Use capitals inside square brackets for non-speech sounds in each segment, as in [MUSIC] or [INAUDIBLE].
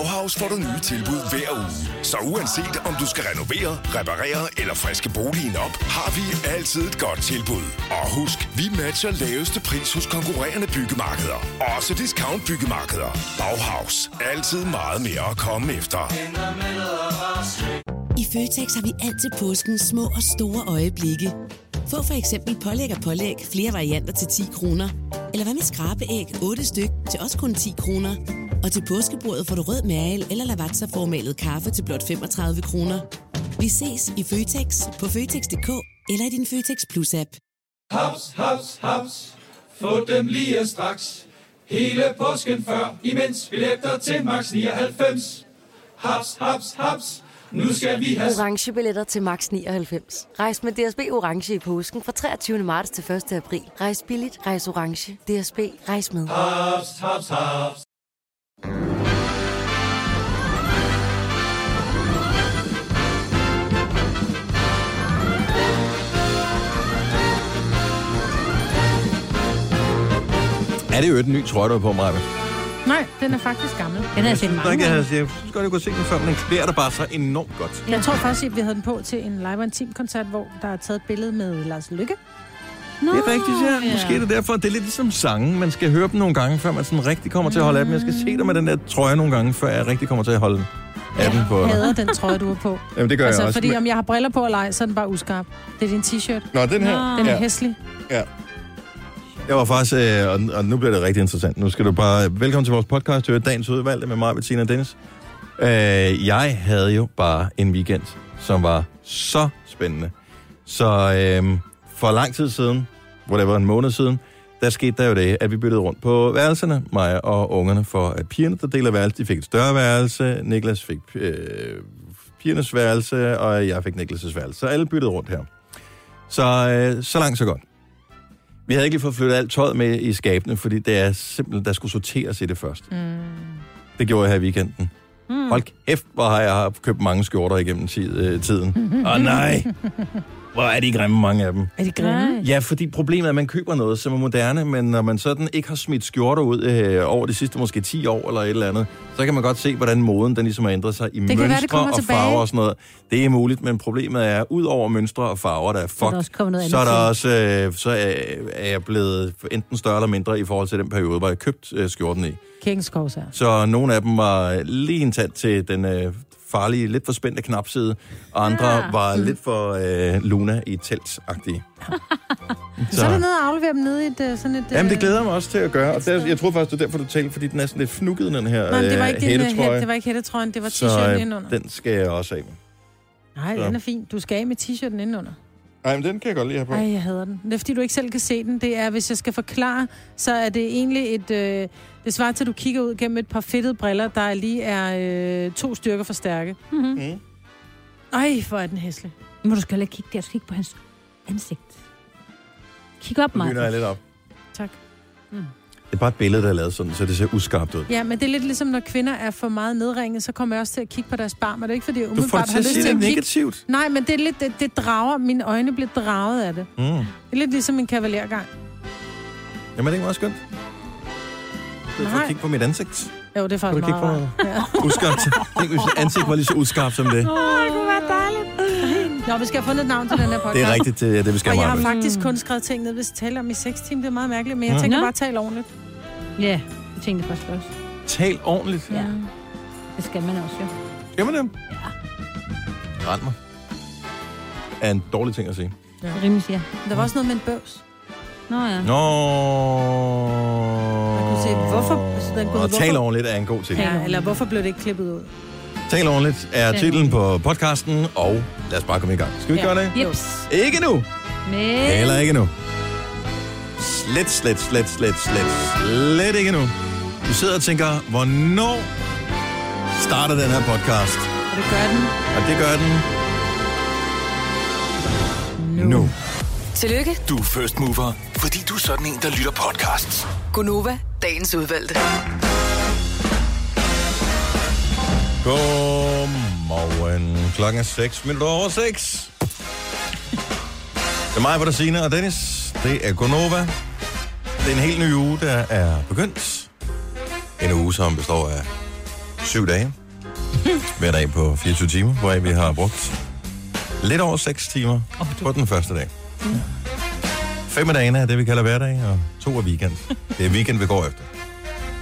Bauhaus får du nye tilbud hver uge. Så uanset om du skal renovere, reparere eller friske boligen op, har vi altid et godt tilbud. Og husk, vi matcher laveste pris hos konkurrerende byggemarkeder. Også discount byggemarkeder. Bauhaus. Altid meget mere at komme efter. I Føtex har vi altid påsken små og store øjeblikke. Få for eksempel pålæg og pålæg flere varianter til 10 kroner. Eller hvad med skrabeæg 8 styk til også kun 10 kroner. Og til påskebordet får du rød mal eller lavatserformalet kaffe til blot 35 kroner. Vi ses i Føtex på Føtex.dk eller i din Føtex Plus-app. Haps, haps, haps. Få dem lige straks. Hele påsken før, imens billetter til max 99. Haps, haps, haps. Nu skal vi have... Orange billetter til max 99. Rejs med DSB Orange i påsken fra 23. marts til 1. april. Rejs billigt, rejs orange. DSB, rejs med. Haps, haps, haps. Er det jo et ny trøje, du har på, Maja? Nej, den er faktisk gammel. Den har jeg set mange gange. jeg synes godt, jeg kunne se den før, men den klæder dig bare så enormt godt. Jeg tror faktisk, at vi havde den på til en live intim koncert, hvor der er taget et billede med Lars Lykke. Nå, Det er rigtigt, ja. Måske er det derfor. Det er lidt ligesom sange. Man skal høre dem nogle gange, før man sådan rigtig kommer til at holde af dem. Jeg skal se dig med den der trøje nogle gange, før jeg rigtig kommer til at holde på Jeg dig. hader den trøje, du har på. Jamen, det gør altså, jeg også. fordi Men- om jeg har briller på eller ej, så er den bare uskarp. Det er din t-shirt. Nå, den her. Den er Ja. hæslig. Ja. Jeg var faktisk, øh, og, og nu bliver det rigtig interessant. Nu skal du bare, velkommen til vores podcast, er dagens udvalgte med mig, Bettina og Dennis. Øh, jeg havde jo bare en weekend, som var så spændende. Så øh, for lang tid siden, whatever, en måned siden, der skete der jo det, at vi byttede rundt på værelserne, mig og ungerne, for at pigerne, der deler værelse, de fik et større værelse, Niklas fik øh, pigernes værelse, og jeg fik Niklas' værelse. Så alle byttede rundt her. Så, øh, så langt, så godt. Vi havde ikke lige fået flyttet alt tøjet med i skabene, fordi det er simpelthen, der skulle sorteres i det først. Mm. Det gjorde jeg her i weekenden. Mm. Hold kæft, hvor har jeg købt mange skjorter igennem tid, øh, tiden. [LAUGHS] Åh oh, nej, hvor er de grimme, mange af dem. Er de grimme? Ja, fordi problemet er, at man køber noget, som er moderne, men når man sådan ikke har smidt skjorter ud øh, over de sidste måske 10 år eller et eller andet, så kan man godt se, hvordan moden den ligesom har ændret sig i være, det mønstre kommer og tilbage. farver og sådan noget. Det er muligt, men problemet er, ud over mønstre og farver, der er fuck, der også så er der også, øh, så er, er jeg blevet enten større eller mindre i forhold til den periode, hvor jeg købte øh, skjorten i. Kængenskovs her. Så nogle af dem var lige en tand til den øh, farlige, lidt for spændte knapside, og andre Ja. ja. var lidt for øh, Luna i telt-agtige. [LAUGHS] Så er det nede og aflevere dem nede i et, øh, sådan et... Jamen, det øh, glæder mig også til at gøre. Og der, jeg tror faktisk, det er derfor, du talte, fordi den er sådan lidt fnukket, den her Nej, det var ikke, øh, din, øh, hættetrøje. hæt, det var ikke hættetrøjen, det var Så t-shirten indenunder. den skal jeg også af med. Nej, så. den er fin. Du skal af med t-shirten indenunder. Nej, men den kan jeg godt lide have på. Ej, jeg hader den. Det er fordi, du ikke selv kan se den. Det er, hvis jeg skal forklare, så er det egentlig et... Øh, det svarer til, at du kigger ud gennem et par fedtede briller, der lige er øh, to styrker for stærke. Mm-hmm. Mm. Ej, hvor er den hæslig. Men du skal ikke kigge der. Du skal kigge på hans ansigt. Kig op, Nu jeg mig. lidt op. Tak. Det er bare et billede, der er lavet sådan, så det ser uskarpt ud. Ja, men det er lidt ligesom, når kvinder er for meget nedringet, så kommer jeg også til at kigge på deres barm. Og det er ikke, fordi jeg Du får umiddelbart det har til at lyst se til det at kigge. negativt. Nej, men det er lidt, det, det drager, mine øjne bliver draget af det. Mm. Det er lidt ligesom en kavalergang. Jamen, det er meget skønt. Du får Nej. kigge på mit ansigt. Jo, det er Kan du faktisk meget rart. Ja. Uskarpt. [LAUGHS] Tænk, hvis ansigt var lige så uskarpt som det. Åh, det kunne være dejligt. Nå, vi skal have fundet et navn til den her podcast. Det er rigtigt, det er det, vi skal Og jeg har faktisk kun skrevet ting ned, hvis jeg taler om i 6 timer. Det er meget mærkeligt, men jeg tænker Nå. bare tale ordentligt. Ja, jeg tænkte først også. Tal ordentligt. Ja. Det skal man også, jo. Skal man det? Ja. Rend mig. Er en dårlig ting at sige. Ja. Rimelig siger. Der var også noget med en bøvs. Nå ja. Nå. Man kunne se, hvorfor- altså, den kunne- Og tal hvorfor- ordentligt er en god ting. Ja, eller hvorfor blev det ikke klippet ud? Tal ordentligt er titlen på podcasten, og lad os bare komme i gang. Skal vi Ja. gøre det? Jeps. Ikke nu. Men... Heller ikke nu. Slet, slet, slet, slet, slet, slet ikke nu. Du sidder og tænker, hvornår starter den her podcast. Og det gør den. Og det gør den nu. Tillykke, Du er first mover, fordi du er sådan en, der lytter podcasts. Gunova, dagens udvalgte. Godmorgen. Klokken er 6 minutter over 6. Det er mig, hvor der Signe og Dennis. Det er Gonova. Det er en helt ny uge, der er begyndt. En uge, som består af syv dage. Hver dag på 24 timer, hvor vi har brugt lidt over 6 timer på den første dag. Fem af dagene er det, vi kalder hverdag, og to er weekend. Det er weekend, vi går efter.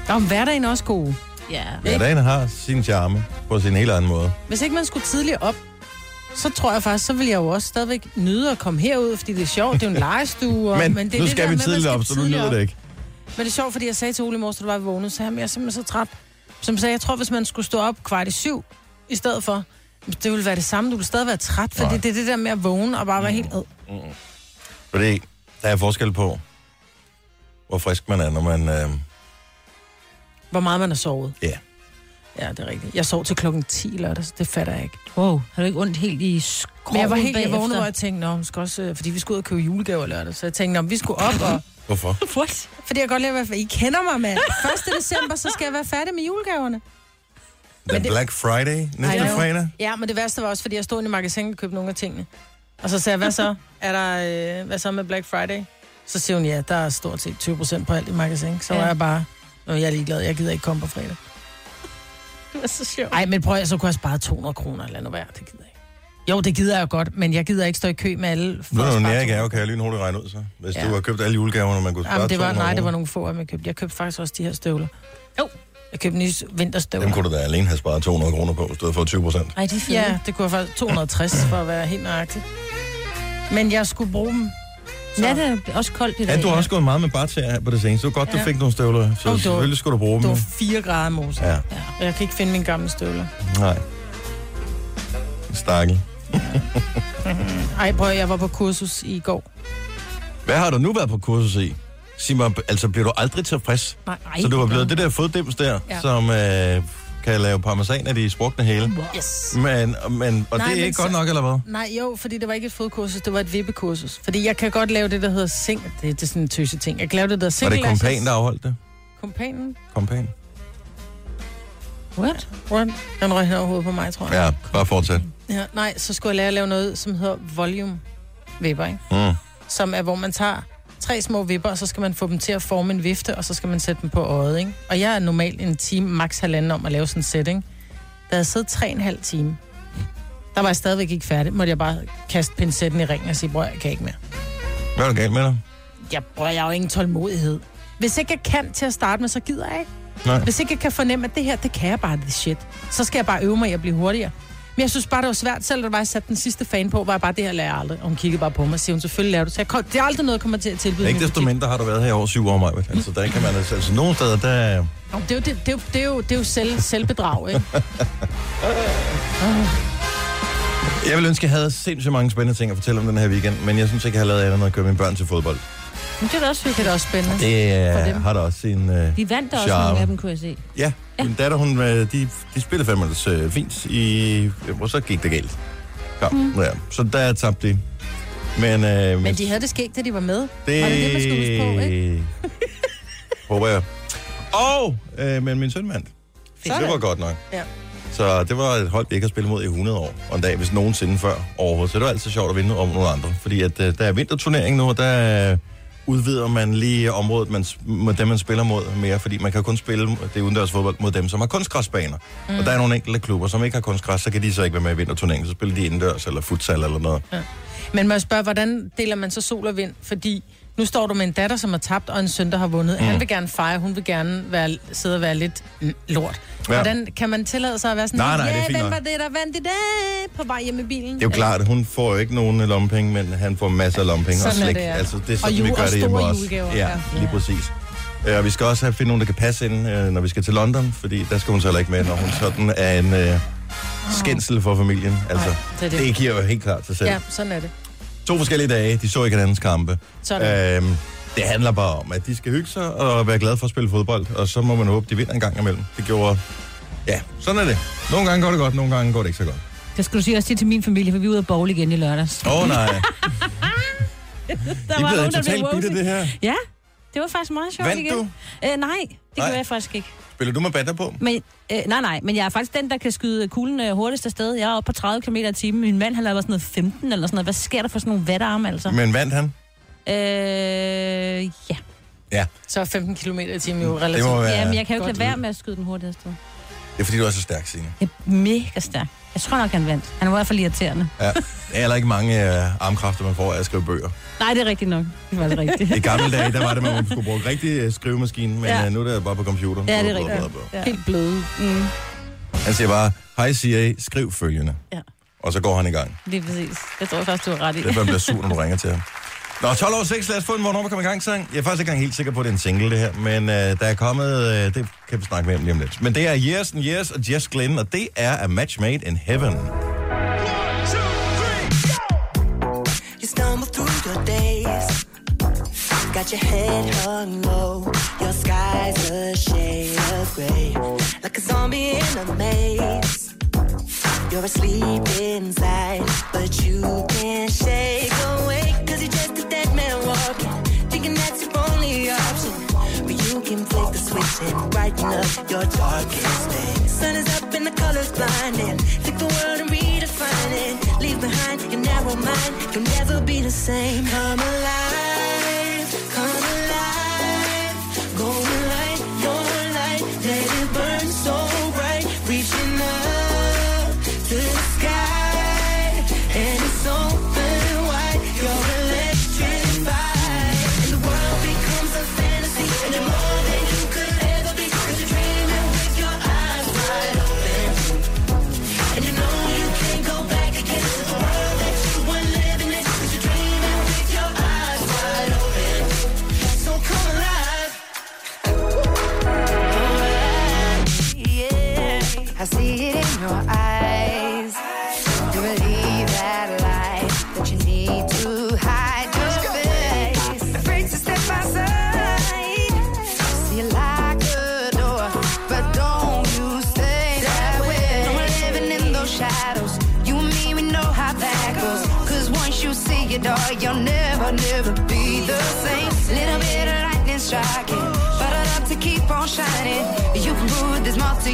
Der er hverdagen også god. Ja. Hverdagen har sin charme på sin helt anden måde. Hvis ikke man skulle tidligere op, så tror jeg faktisk, så vil jeg jo også stadigvæk nyde at komme herud, fordi det er sjovt, det er jo en [LAUGHS] legestue. Og, Men, men det er nu det skal der vi med, tidligt op, så du tidligere nyder det ikke. Men det er sjovt, fordi jeg sagde til Ole i morges, da du var vågnet, så jeg er simpelthen så træt. Som sagde, jeg tror, hvis man skulle stå op kvart i syv i stedet for, det ville være det samme. Du ville stadig være træt, fordi Nej. det er det der med at vågne og bare være helt ad. Fordi der er forskel på, hvor frisk man er, når man... Øh, Hvor meget man har sovet. Ja. Ja, det er rigtigt. Jeg sov til klokken 10 lørdag, så det fatter jeg ikke. Wow, har du ikke ondt helt i skroget Men jeg var helt, jeg bagefter? vågnede, hvor jeg tænkte, nå, skal også, øh, fordi vi skulle ud og købe julegaver lørdag. Så jeg tænkte, vi skulle op, og, [LAUGHS] hvorfor? [LAUGHS] What? fordi jeg godt lide at være I kender mig, mand. 1. december, så skal jeg være færdig med julegaverne. The Black Friday næste fredag. Ja, men det værste var også, fordi jeg stod i magasinet og købte nogle af tingene. Og så sagde jeg, hvad så? Er der, øh, hvad så med Black Friday? Så siger hun, ja, der er stort set 20 procent på alt i magasin. Så Ja. var jeg bare, nå, jeg er ligeglad, jeg gider ikke komme på fredag. [LAUGHS] Det var så sjovt. Ej, men prøv at, så kunne jeg spare 200 kroner eller noget værd. Det gider jeg ikke. Jo, det gider jeg godt, men jeg gider ikke stå i kø med alle. for Nu er at du nære 200. gave, kan jeg lynhurtigt regne ud så. Hvis Ja. du har købt alle julegaverne, man kunne spare Jamen, det var, 200 nej, det var nogle få jeg købte. Jeg købte faktisk også de her støvler. Jo. Jeg købte nye vinterstøvler. Dem kunne du da alene have sparet 200 kroner på, du havde fået 20 procent. Ej, de er fede. Ja, det kunne jeg faktisk 260 for at være helt nøjagtig. Men jeg skulle bruge dem. Så. Nat er også koldt i dag. Ja, du har også gået meget med barter her på det seneste. Det var godt, du Ja. fik nogle støvler, så du- selvfølgelig skulle du bruge Det dem. var 4 grader mose. Ja, Ja, og jeg kan ikke finde mine gamle støvler. nej. Stakkel. [LAUGHS] Ej, prøv, jeg var på kursus i går. Hvad har du nu været på kursus i? Sig mig, altså bliver du aldrig tilfreds? Nej, ej, Så du var det blevet det der foddims der, Ja. som øh, kan lave parmesan af de sprukne hele. Yes. Men, men, og Nej, det er ikke så- godt nok, eller hvad? Nej, jo, fordi det var ikke et fodkursus, det var et vippekursus. Fordi jeg kan godt lave det, der hedder sing... Det, det er sådan en tøse ting. Jeg kan lave det, der Var single det kompan, der afholdt det? Kompanen? Kompan? What? What? Den røg hen over hovedet på mig, tror jeg. Ja, bare fortsæt. Ja, nej, så skulle jeg lære at lave noget, som hedder volume vipper, ikke? Mm. Som er, hvor man tager tre små vipper, og så skal man få dem til at forme en vifte, og så skal man sætte dem på øjet, ikke? Og jeg er normalt en time, max halvanden om at lave sådan en setting. Da jeg siddet tre og en halv time, der var jeg stadigvæk ikke færdig. Måtte jeg bare kaste pincetten i ringen og sige, bror, jeg kan ikke mere. Hvad er der galt med dig? Jeg, bror, jeg har jo ingen tålmodighed. Hvis ikke jeg kan til at starte med, så gider jeg ikke. Nej. Hvis ikke jeg kan fornemme, at det her, det kan jeg bare, det shit. Så skal jeg bare øve mig i at blive hurtigere. Men jeg synes bare, det var svært. Selv da jeg satte den sidste fan på, var jeg bare, det her lærer aldrig. Og hun kiggede bare på mig og siger, hun selvfølgelig lærer du. Så jeg kom, det er aldrig noget, jeg kommer til at tilbyde. Ikke desto mindre har du været her i over syv år, Maja. Altså, der kan man altså, altså nogle steder, der... Nå, Det er jo, det, det, er jo, det, er jo, det er jo selv, selvbedrag, ikke? [LAUGHS] Jeg vil ønske, at jeg havde sindssygt mange spændende ting at fortælle om den her weekend, men jeg synes ikke, jeg har lavet andet end at køre mine børn til fodbold. Men det er da også Det hyggeligt. er da også spændende. Det dem. har da også sin... Uh, De vandt da også Charme. nogle af dem, kunne jeg se. ja, min datter, hun, øh, de, de spillede fandme uh, fint i... Og så gik det galt. Ja, mm. ja. Så der tabte de. Men, uh, Men de havde det skægt, da de var med. det... Var det det, man skulle huske på, ikke? [LAUGHS] Håber jeg. Og, øh, men min søn vandt. Så det var godt nok. Ja. Så det var et hold, vi ikke har spillet mod i 100 år. Og en dag, hvis nogensinde før overhovedet. Så det var altid sjovt at vinde over nogle andre. Fordi at, øh, der er vinterturnering nu, og der øh, udvider man lige området, man, mod dem, man spiller mod mere. Fordi man kan kun spille det udendørs fodbold mod dem, som har kunstgræsbaner. Mm. Og der er nogle enkelte klubber, som ikke har kunstgræs, så kan de så ikke være med i vinterturneringen. Så spiller de indendørs eller futsal eller noget. Men må jeg spørge, hvordan deler man så sol og vind? Fordi nu står du med en datter, som har tabt, og en søn, der har vundet. Mm. Han vil gerne fejre, hun vil gerne være, sidde og være lidt mm, lort. Ja. Hvordan kan man tillade sig at være sådan, Nej, nej, det er ja, fint hvem nok." var det, der vandt i dag på vej hjem i bilen? Det er jo klart, hun får jo ikke nogen lommepenge, men han får masser af lommepenge og slik. det, ja. Altså, det er Og sådan, vi jule- gør og det hjemme også. Ja, ja. lige præcis. Øh, Og vi skal også have finde nogen, der kan passe ind, øh, når vi skal til London, fordi der skal hun så heller ikke med, når hun sådan er en øh, skændsel for familien. Altså, Nej, det er det. det giver jo helt klart sig selv. Ja, sådan er det. To forskellige dage, de så ikke hinandens kampe. Sådan. Øhm, det handler bare om, at de skal hygge sig og være glade for at spille fodbold, og så må man håbe, de vinder en gang imellem. Det gjorde Ja, sådan er det. Nogle gange går det godt, nogle gange går det ikke så godt. Det skulle du sige også sige til min familie, for vi er ude at bowl igen i lørdags. Åh oh, nej. [LAUGHS] Der I er blevet totalt bitte det her. Ja, det var faktisk meget sjovt Vandt igen. du? Øh, nej, det Nej. gjorde jeg faktisk ikke. Spiller du med batter på? Men, øh, nej, nej, men jeg er faktisk den, der kan skyde kuglen øh, hurtigst afsted. Jeg er oppe på 30 km i timen. Min mand, han laver sådan noget 15 eller sådan noget. Hvad sker der for sådan nogle vatterarme, altså? Men vandt han? Øh, ja. Ja, Så er 15 km i timen jo det relativt. må være... ja, men jeg kan jo ikke lade være med at skyde den hurtigt afsted. Det er fordi, du er så stærk, Signe. Jeg er mega stærk. Jeg tror nok, han vandt. Han var i hvert fald irriterende. Ja. Der er heller ikke mange uh, armkræfter, man får af at skrive bøger. Nej, det er rigtigt nok. Det var det rigtigt. I gamle dage, der var det, man skulle bruge rigtig uh, skrivemaskine, men Ja. ja. nu er det bare på computer. Ja, det er rigtigt. blå, blå. Ja. Helt bløde. Mm, Han siger bare, hej Siri, skriv følgende. Ja. Og så går han i gang. lige præcis. Det tror jeg faktisk, du har ret i. Det er, han bliver sur, når du ringer til ham. Nå, 12 år 6, lad os få en Hvornår kommer i gang sang. Jeg er faktisk ikke engang helt sikker på, at det er en single, det her. Men øh, der er kommet, øh, det kan vi snakke mere om lige om lidt. Men det er Years and Years og Jess Glynn, og det er A Match Made in Heaven. You stumble through your days. Got your head hung low. Your sky's a shade of gray. Like a zombie in a maze. You're asleep inside, but you can't shake away can flick the switch and brighten up your darkest day. Sun is up and the colors blinding. Take the world and redefine it. Leave behind your narrow mind. You'll never be the same. Come alive,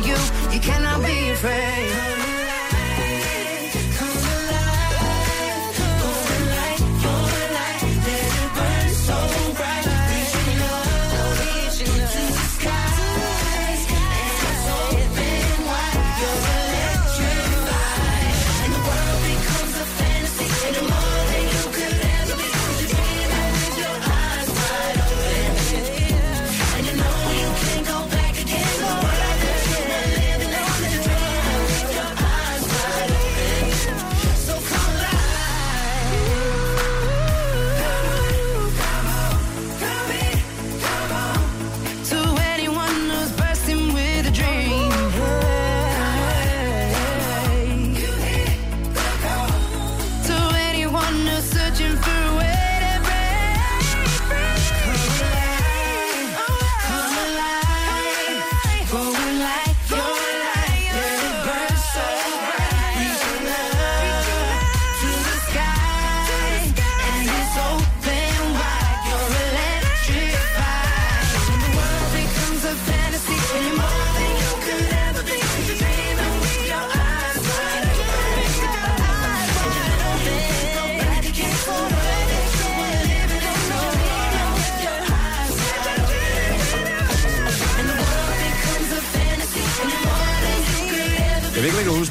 you. You cannot be afraid.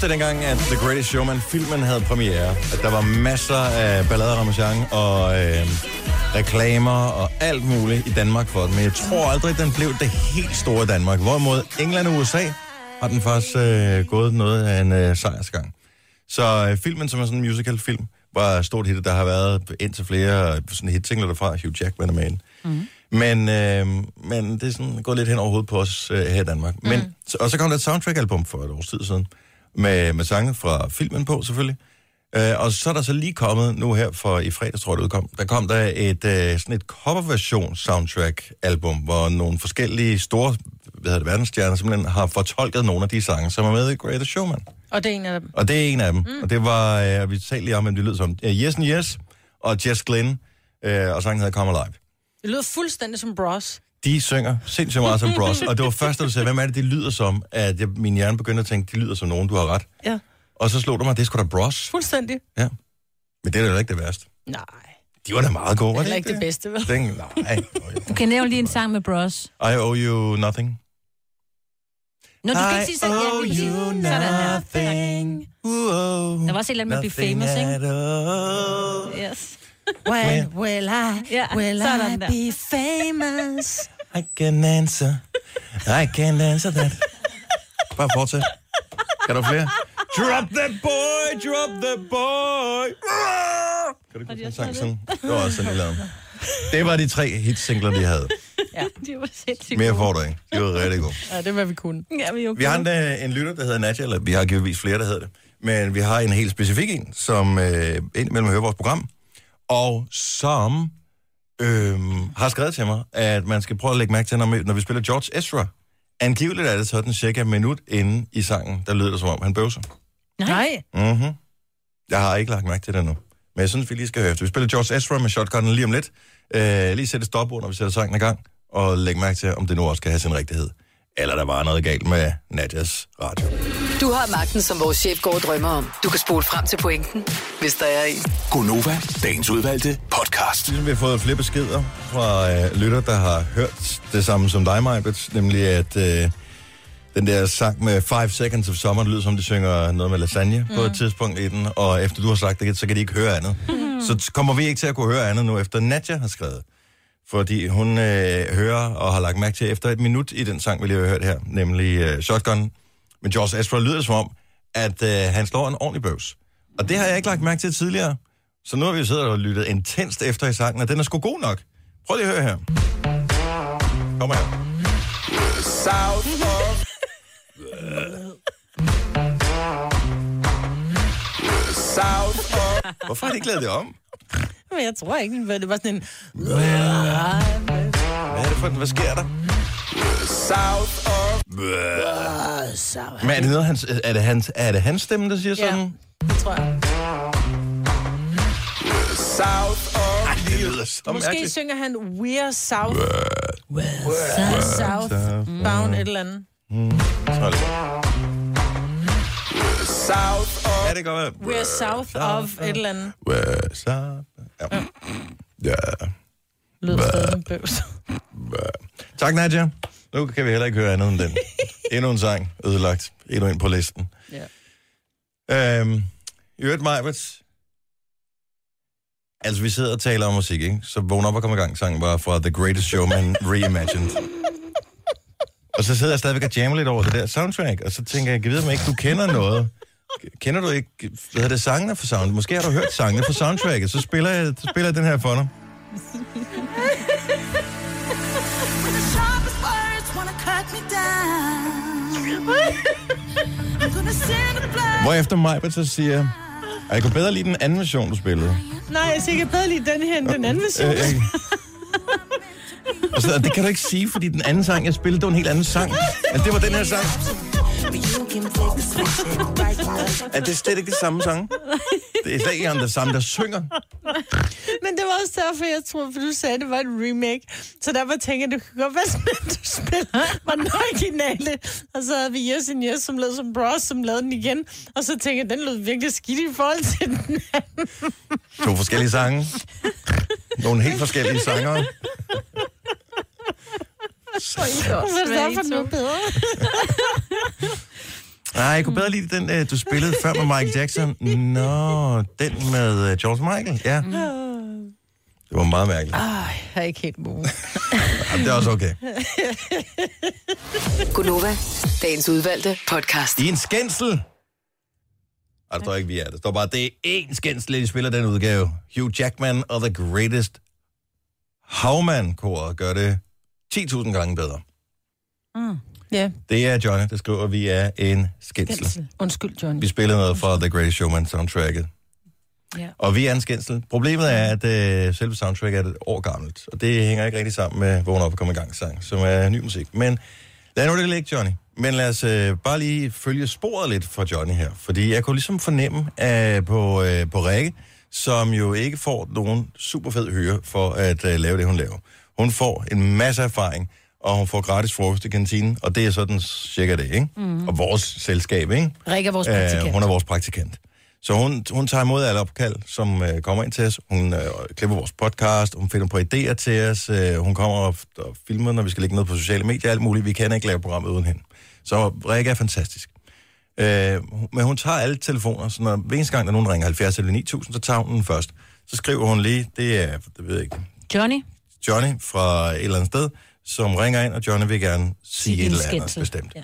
Det dengang, at The Greatest Showman, filmen havde premiere. At der var masser af ballader, ramachan og øh, reklamer og alt muligt i Danmark for den. Men jeg tror aldrig, den blev det helt store Danmark. Hvorimod England og USA har den faktisk øh, gået noget af en øh, sejrsgang. Så øh, filmen, som er sådan en musical-film, var stort hit. Der har været indtil flere øh, sådan hitsingler derfra. Hugh Jackman er med. Mm. Men, øh, men det er sådan gået lidt hen over hovedet på os øh, her i Danmark. Men, så, og så kom der et soundtrack-album for et års tid siden, med, med sange fra filmen på selvfølgelig. Øh, og så er der så lige kommet, nu her for i fredags, tror jeg det udkom, der kom der et, øh, sådan et coverversion soundtrack-album, hvor nogle forskellige store hvad hedder det, verdensstjerner simpelthen har fortolket nogle af de sange, som er med i Greatest Showman. Og det er en af dem. Og det er en af dem. Mm. Og det var, øh, vi talte lige om, hvem det lyder som. Uh, yes and Yes og Jess Glynn, øh, og sangen hedder Come Alive. Det lyder fuldstændig som Bros. De synger sindssygt meget som Bros, og det var først, da du sagde, hvem er det, det lyder som, at jeg, min hjerne begyndte at tænke, de lyder som nogen, du har ret. Ja. Og så slog du mig, det er sgu da Bros. Fuldstændig. Ja. Men det er da ikke det værste. Nej. De var da meget gode, var Heller det ikke det bedste, vel? Den, nej. Du kan nævne lige en sang med Bros. I owe you nothing. Nå, du skal ikke sige sådan. Lige præcis. you Sådan der. nothing. Der var også et eller andet med at blive famous, ikke? Nothing at all. Yes. When will I, Ja, will sådan I der. be famous? I can answer. I can answer that. Bare fortsæt. Kan du flere? Drop the boy, drop the boy. Kan du ikke sang sådan? Det var også sådan, lavede. Det var de tre hitsingler, de havde. Ja, det var sindssygt Mere får du ikke. De var rigtig gode. Ja, det var vi kunne. Ja, vi, er Vi har en, øh, en lytter, der hedder Nadja, eller vi har givetvis flere, der hedder det. Men vi har en helt specifik en, som øh, indimellem hører vores program, og som øh, har skrevet til mig, at man skal prøve at lægge mærke til, når vi, når vi spiller George Ezra. Angiveligt er det sådan cirka et minut inde i sangen, der lyder det som om, han bøvser. Nej. Mm-hmm. Jeg har ikke lagt mærke til det endnu. Men jeg synes, vi lige skal høre efter. Vi spiller George Ezra med shotgunnen lige om lidt. Øh, lige sætte stop når vi sætter sangen i gang, og lægge mærke til, om det nu også skal have sin rigtighed. Eller der var noget galt med Nadjas radio. Du har magten, som vores chef går og drømmer om. Du kan spole frem til pointen, hvis der er en. Gonova, dagens udvalgte podcast. Ligesom vi har fået flere beskeder fra øh, lytter, der har hørt det samme som dig, Majbet, nemlig at øh, den der sang med 5 Seconds of Summer, det lyder som, de synger noget med lasagne mm. på et tidspunkt i den, og efter du har sagt det, så kan de ikke høre andet. Mm. Så kommer vi ikke til at kunne høre andet nu, efter Nadja har skrevet. Fordi hun øh, hører og har lagt mærke til efter et minut i den sang, vi lige har hørt her, nemlig øh, Shotgun. Men George Ezra lyder som om, at øh, han slår en ordentlig bøvs. Og det har jeg ikke lagt mærke til tidligere. Så nu har vi jo siddet og lyttet intenst efter i sangen, og den er sgu god nok. Prøv lige at høre her. Kom her. South of... South of... Hvorfor har de ikke lavet det om? Men jeg tror ikke, det var sådan en... Hvad er det for den? Hvad sker der? South of... Men er det, noget, hans, er, det hans, er det hans stemme, der siger Ja. sådan? Det tror jeg. South of... Ej, det lyder så Måske mærkeligt. synger han We're South. We're South. Bound et eller andet. Så er det. South of... Ja, det kan godt være. We're South of et eller andet. What's up? Ja. ja. Lyder stadig som bøvs. Tak, Nadja. Nu kan vi heller ikke høre andet end den. [LAUGHS] Endnu en sang ødelagt. Endnu en på listen. Ja. Øhm, I øvrigt, Majbert. Altså, vi sidder og taler om musik, ikke? Så vågn op og kom i gang. Sangen var fra The Greatest Showman [LAUGHS] Reimagined. Og så sidder jeg stadigvæk og jammer lidt over det der soundtrack, og så tænker jeg, jeg ved, om ikke du kender noget. Kender du ikke, hvad hedder det, sangene for sound? Måske har du hørt sangene for soundtracket, så spiller jeg, så spiller jeg den her for dig. [LAUGHS] Hvorefter Majbert så siger, "Ej, jeg kunne bedre lide den anden version, du spillede. Nej, jeg er sikkert bedre lide den her end den anden version. Øh, øh. Og så, det kan du ikke sige, fordi den anden sang, jeg spillede, det var en helt anden sang. Men det var den her sang. Er det slet ikke det samme sang? [LAUGHS] Det er slet ikke det samme, der synger. Men det var også derfor, jeg troede, for du sagde, at det var et remake. Så derfor tænker jeg, det kan godt være sådan, at du spiller var den originale. Og så havde vi Yes and Yes, som lød som Bros, som lavede den igen. Og så tænker jeg, den lød virkelig skidt i forhold til den anden. To forskellige sange. Nogle helt forskellige sanger. Så derfor den var bedre. Nej, jeg kunne bedre lide den, øh, du spillede før med Michael Jackson. Nå, den med øh, George Michael. Ja, det var meget mærkeligt. Ej, jeg er ikke helt mogen. [LAUGHS] Jamen, det er også okay. [LAUGHS] Gunova, dagens udvalgte podcast. I en skændsel. Ej, der står ikke, vi er. Der står bare, det er én skændsel, de spiller den udgave. Hugh Jackman og The Greatest Havman-koret gør det 10.000 gange bedre. Mm. Ja, Det er Johnny, der skriver, at vi er en skændsel. skændsel. Undskyld, Johnny. Vi spiller noget fra The Greatest Showman soundtracket. Ja. Og vi er en skændsel. Problemet er, at øh, selve soundtracket er et år gammelt, og det hænger ikke rigtig sammen med Vågn op og komme i gang sang, som er ny musik. Men Lad nu det ligge, Johnny. Men lad os øh, bare lige følge sporet lidt fra Johnny her. Fordi jeg kunne ligesom fornemme øh, på, øh, på Rikke, som jo ikke får nogen super fed hyre for at øh, lave det, hun laver. Hun får en masse erfaring, og hun får gratis frokost i kantinen, og det er sådan cirka det, ikke? Mm. Og vores selskab, ikke? Rikke er vores praktikant. Øh, hun er vores praktikant. Så hun, hun tager imod alle opkald, som øh, kommer ind til os. Hun øh, klipper vores podcast, hun finder på idéer til os. Øh, hun kommer og, og filmer, når vi skal lægge noget på sociale medier, alt muligt. Vi kan ikke lave programmet uden hende. Så Rikke er fantastisk. Øh, men hun tager alle telefoner, så når hver eneste gang, der nogen ringer 70 eller 9000, så tager hun den først. Så skriver hun lige, det er, det ved jeg ikke, Johnny? Johnny fra et eller andet sted, som ringer ind, og Johnny vil gerne sige et eller andet bestemt. Ja.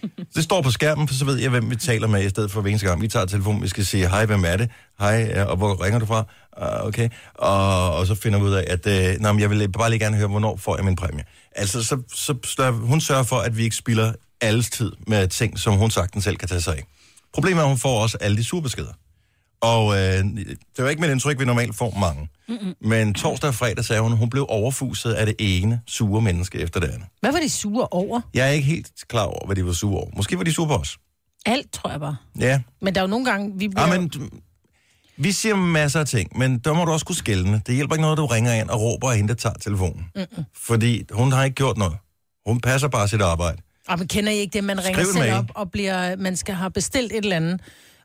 [LAUGHS] det står på skærmen, for så ved jeg, hvem vi taler med, i stedet for hver eneste gang. Vi tager telefonen, vi skal sige, hej, hvem er det? Hej, ja, og hvor ringer du fra? Uh, okay. Og, og så finder vi ud af, at øh, nå, men jeg vil bare lige gerne høre, hvornår får jeg min præmie. Altså, så, så, så hun sørger for, at vi ikke spilder alles tid med ting, som hun sagtens selv kan tage sig af. Problemet er, at hun får også alle de surbeskeder. Og øh, det var ikke med det indtryk, vi normalt får mange. Mm-mm. Men torsdag og fredag sagde hun, at hun blev overfuset af det ene sure menneske efter det andet. Hvad var de sure over? Jeg er ikke helt klar over, hvad de var sure over. Måske var de sure på os. Alt, tror jeg bare. Ja. Men der er jo nogle gange, vi bliver... Ja, men vi siger masser af ting, men der må du også kunne skælne. Det hjælper ikke noget, du ringer ind og råber af hende, der tager telefonen. Mm-mm. Fordi hun har ikke gjort noget. Hun passer bare sit arbejde. Og man kender I ikke det, man Skriv ringer en selv op og bliver, man skal have bestilt et eller andet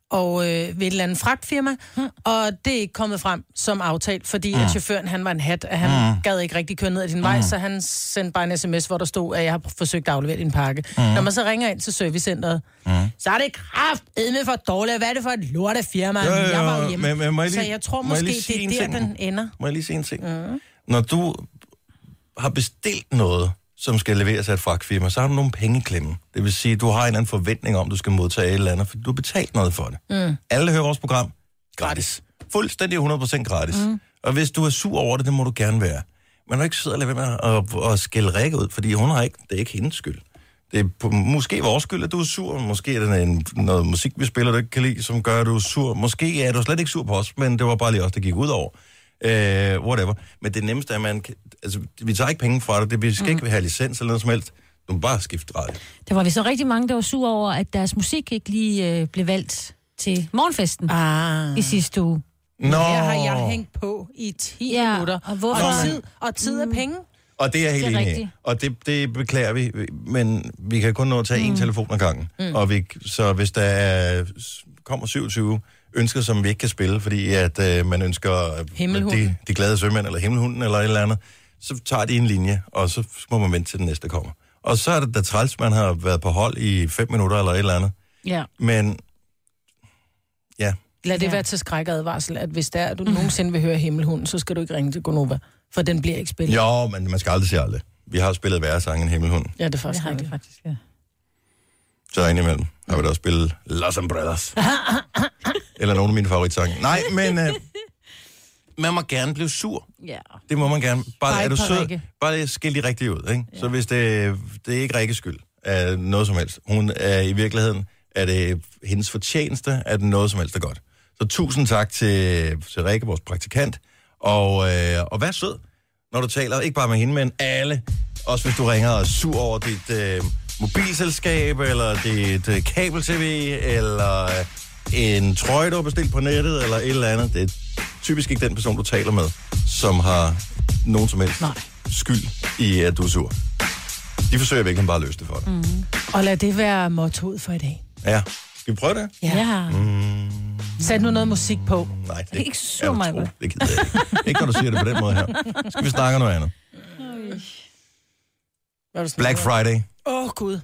og øh, ved et eller andet fragtfirma, hmm. og det er ikke kommet frem som aftalt, fordi mm. at chaufføren, han var en hat, at han mm. gad ikke rigtig køre ned ad din vej, så han sendte bare en sms, hvor der stod, at jeg har forsøgt at aflevere din pakke. Mm. Når man så ringer ind til servicecenteret, mm. så er det kraft med for dårligt. Hvad er det for et lortet firma? Jo, jo, jo, Jeg var jo hjemme. men- men må jeg så lige- jeg tror må jeg måske, en det er der, ting? den ender. Må jeg lige sige en ting? Mm. Når du har bestilt noget, som skal leveres af et fragtfirma, så har du nogle penge i klemme. Det vil sige, du har en eller anden forventning om, du skal modtage et eller andet, for du har betalt noget for det. Mm. Alle hører vores program gratis. Fuldstændig 100% gratis. Mm. Og hvis du er sur over det, det må du gerne være. Men du ikke sidde og lade være med at, at skælde Rikke ud, fordi hun har ikke, det er ikke hendes skyld. Det er på, måske vores skyld, at du er sur. Måske er det en, noget musik, vi spiller, du ikke kan lide, som gør, at du er sur. Måske er du slet ikke sur på os, men det var bare lige os, der gik ud over. Øh, whatever. Men det nemmeste er, at man... kan- Altså, vi tager ikke penge fra dig. Det, vi skal mm. ikke have licens eller noget som helst. Du må bare skifte radio. Der var vi så rigtig mange, der var sur over, at deres musik ikke lige øh, blev valgt til morgenfesten ah. i sidste uge. Nå. Her har jeg hængt på i 10 Ja, minutter. og hvorfor- Og tid, og tid er penge. Og det er jeg helt Det enig i. Og det, det beklager vi, men vi kan kun nå at tage mm. en telefon ad gangen. Mm. Og vi, så hvis der er, kommer 27 ønsker, som vi ikke kan spille, fordi at øh, man ønsker øh, de, de glade sømænd, eller himmelhunden, eller et eller andet, så tager de en linje, og så må man vente til den næste kommer. Og så er det da træls, man har været på hold i fem minutter, eller et eller andet. Ja. Men, ja, Lad det Ja. være til skrækadvarsel, at hvis der er, du nogensinde vil høre Himmelhunden, så skal du ikke ringe til Gonova, for den bliver ikke spillet. jo, men man skal aldrig sige aldrig. Vi har spillet værre sange end himmelhunden. Ja, det er Det faktisk har faktisk, ja. Så indimellem har vi da også spillet Los Umbrellas. [LAUGHS] Eller nogle af mine favoritsange. Nej, men øh, [LAUGHS] man må gerne blive sur. ja. Det må man gerne. Bare, Bare er du sød, Rikke. bare skil de rigtigt ud. Ikke? Ja. Så hvis det, det er ikke Rikkes skyld af noget som helst. Hun er i virkeligheden, er det hendes fortjeneste, at noget som helst er godt. Så tusind tak til, til Rikke, vores praktikant. Og, øh, og vær sød, når du taler, ikke bare med hende, men alle. Også hvis du ringer og er sur over dit øh, mobilselskab, eller dit øh, kabel-tv, eller øh, en trøje, du har bestilt på nettet, eller et eller andet. Det er typisk ikke den person, du taler med, som har nogen som helst Nej. skyld i, at du er sur. De forsøger virkelig bare at løse det for dig. Mm. Og lad det være mottoet for i dag. Ja. Skal vi prøve det? Ja. Mm, Sæt nu noget musik på. nej, det Ikke sur er du mig, tro. vel? Det gider jeg ikke. Ikke når du siger det på den måde her. Skal vi snakke om noget andet? Er Black Friday. Åh, oh, Gud.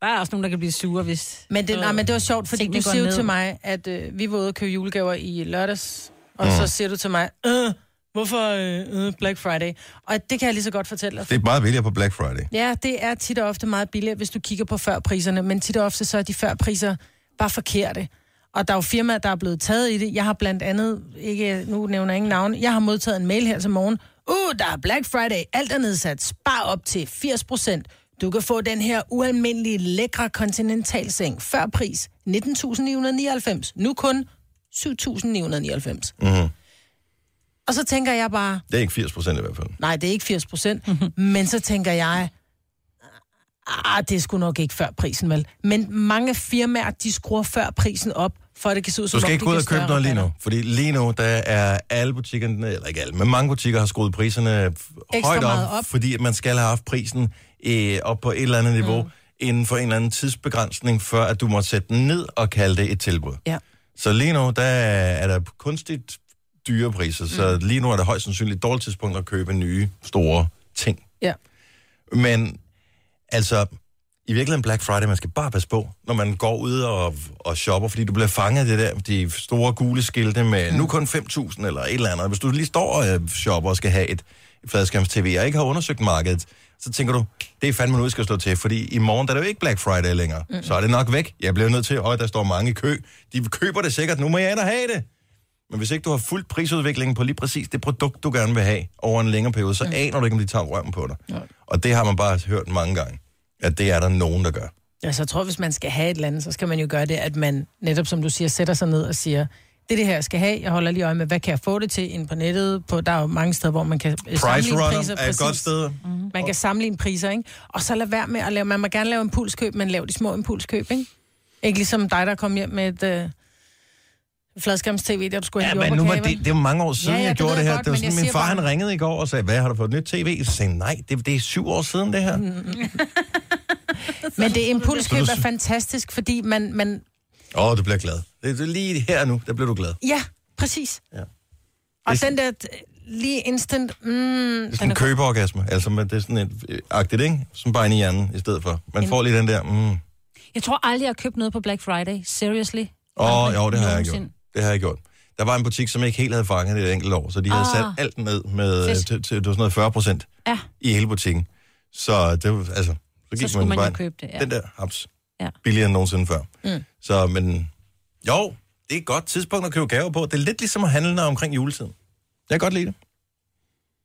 Der er også nogen, der kan blive sure, hvis... Men det, nej, men det var sjovt, fordi du siger jo ned. til mig, at øh, vi var ude og købe julegaver i lørdags, og Mm. så siger du til mig, øh, hvorfor øh, øh, Black Friday? Og det kan jeg lige så godt fortælle dig. Det er meget billigere på Black Friday. Ja, det er tit og ofte meget billigere, hvis du kigger på førpriserne, men tit og ofte så er de førpriser bare forkerte. Og der er jo firmaer, der er blevet taget i det. Jeg har blandt andet, ikke, nu nævner jeg ingen navn, jeg har modtaget en mail her til morgen. Uh, der er Black Friday, alt er nedsat, spar op til 80 procent. Du kan få den her ualmindelige lækre kontinentalseng, før pris 19.999, nu kun 7.999. Mm-hmm. Og så tænker jeg bare, Det er ikke 80 procent i hvert fald. Nej, det er ikke 80 procent. men så tænker jeg, Ah, det sgu nok ikke før prisen, vel? Men mange firmaer, de skruer før prisen op, for at det kan se ud som Du skal ikke gå ud og købe noget lige nu. Fordi lige nu, der er alle butikkerne, eller ikke alle, men mange butikker har skruet priserne Ekstra højt op, op. fordi man skal have haft prisen øh, op på et eller andet niveau, mm. inden for en eller anden tidsbegrænsning, før at du må sætte den ned og kalde det et tilbud. Ja. Så lige nu, der er der kunstigt dyre priser, mm. så lige nu er det højst sandsynligt et dårligt tidspunkt at købe nye, store ting. Ja. Men altså, i virkeligheden Black Friday, man skal bare passe på, når man går ud og, og shopper, fordi du bliver fanget af det der, de store gule skilte med mm. nu kun 5.000 eller et eller andet. Hvis du lige står og øh, shopper og skal have et, et fladskærms-tv, og ikke har undersøgt markedet, så tænker du, det er fandme nu, jeg skal slå til, fordi i morgen der er det jo ikke Black Friday længere. Mm. Så er det nok væk. Jeg bliver nødt til, at der står mange i kø. De køber det sikkert, nu må jeg ind og have det. Men hvis ikke du har fuldt prisudviklingen på lige præcis det produkt, du gerne vil have over en længere periode, så mm. aner du ikke, om de tager røven på dig. Ja. Og det har man bare hørt mange gange, at det er der nogen, der gør. Altså, jeg tror, hvis man skal have et eller andet, så skal man jo gøre det, at man netop, som du siger, sætter sig ned og siger, det er det her, jeg skal have. Jeg holder lige øje med, hvad kan jeg få det til inde på nettet? På, der er jo mange steder, hvor man kan øh, Price sammenligne Runner priser. er et godt sted. Mm-hmm. Man kan sammenligne priser, ikke? Og så lad være med at lave, man må gerne lave impulskøb, men lav de små impulskøb, ikke? Ikke ligesom dig, der kom hjem med et øh, fladskærms-tv, der du skulle Ja, men nu var det, det var mange år siden, Ja, ja, jeg det gjorde det her. godt, det var sådan, min far bare- han ringede i går og sagde, hvad har du fået et nyt tv? Så sagde jeg, nej, det, det er syv år siden det her. [LAUGHS] Men det impulskøb er fantastisk, fordi man, man... Åh, oh, du bliver glad. Det, er lige her nu, der bliver du glad. Ja, præcis. Ja. Og er den der øh, lige instant... Mm, Det er sådan en købeorgasme. Altså, men det er sådan et øh, agtigt, ikke? Som bare ind i hjernen i stedet for. Man får lige den der, mm. Jeg tror aldrig, jeg har købt noget på Black Friday. Seriously. Åh, Aldrig jo, det har jeg gjort. Det har jeg gjort. Der var en butik, som ikke helt havde fanget det et enkelt år, så de havde Ah. sat alt ned med øh, til, til, det var sådan noget 40 procent Ja. i hele butikken. Så det var, altså, så gik skulle man jo bare- købe det, ja. Den der, haps. Ja. Billigere end nogensinde før. Mm. Så, men jo, det er et godt tidspunkt at købe gaver på. Det er lidt ligesom at handle omkring juletiden. Jeg kan godt lide det.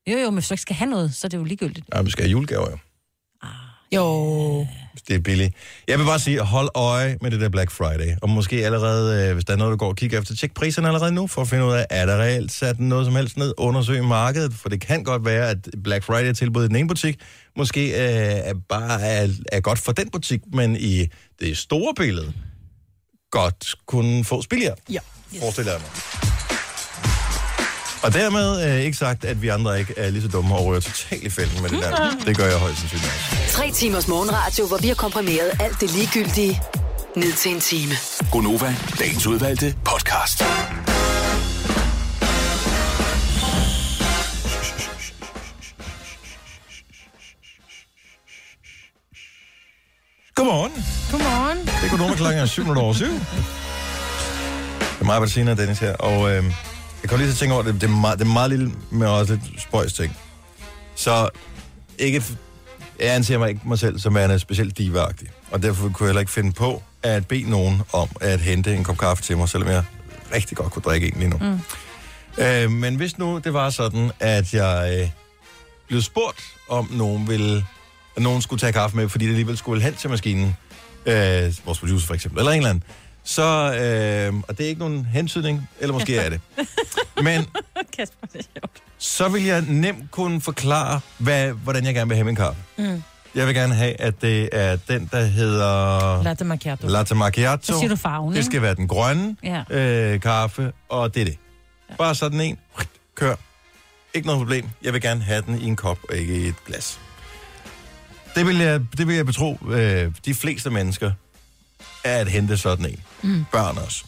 Jo, jo, men hvis du ikke skal have noget, så er det jo ligegyldigt. Ja, vi skal have julegaver, jo. Jo. hvis det er billigt. Jeg vil bare sige, hold øje med det der Black Friday. Og måske allerede, øh, hvis der er noget, du går og kigger efter, tjek priserne allerede nu, for at finde ud af, er der reelt sat noget som helst ned, undersøg markedet, for det kan godt være, at Black Friday-tilbud i den ene butik, måske øh, er bare er, er godt for den butik, men i det store billede, godt kunne fås billigere. Ja. Forestiller jeg mig. Og dermed øh, ikke sagt, at vi andre ikke er lige så dumme og rører totalt i fælden med det der. Det gør jeg højst sandsynligt også. Tre timers morgenradio, hvor vi har komprimeret alt det ligegyldige ned til en time. Gonova, dagens udvalgte podcast. Klokken er 7 minutter over 7. Det er mig, Bettina og Dennis her. Og øh, jeg kan lige så tænke over, det, det, er meget, det er meget lille, men også lidt spøjs ting. Så ikke, jeg anser mig ikke mig selv som værende specielt divagtig. Og derfor kunne jeg heller ikke finde på at bede nogen om at hente en kop kaffe til mig, selvom jeg rigtig godt kunne drikke en lige nu. Mm. Øh, men hvis nu det var sådan, at jeg øh, blev spurgt, om nogen ville, at nogen skulle tage kaffe med, fordi det alligevel skulle hen til maskinen, øh, vores producer for eksempel, eller en eller anden, så, øh, og det er ikke nogen hentydning, eller måske er det. Men [LAUGHS] Kasper, det er sjovt. så vil jeg nemt kunne forklare, hvad, hvordan jeg gerne vil have min kaffe. Mm. Jeg vil gerne have, at det er den, der hedder Latte macchiato. latte macchiato. Så siger du farven, Det skal være den grønne Ja. øh, kaffe, og det er det. Bare sådan en. Kør. Ikke noget problem. Jeg vil gerne have den i en kop, og ikke i et glas. Det vil jeg, det vil jeg betro øh, de fleste mennesker er at hente sådan en. Mm. Børn også.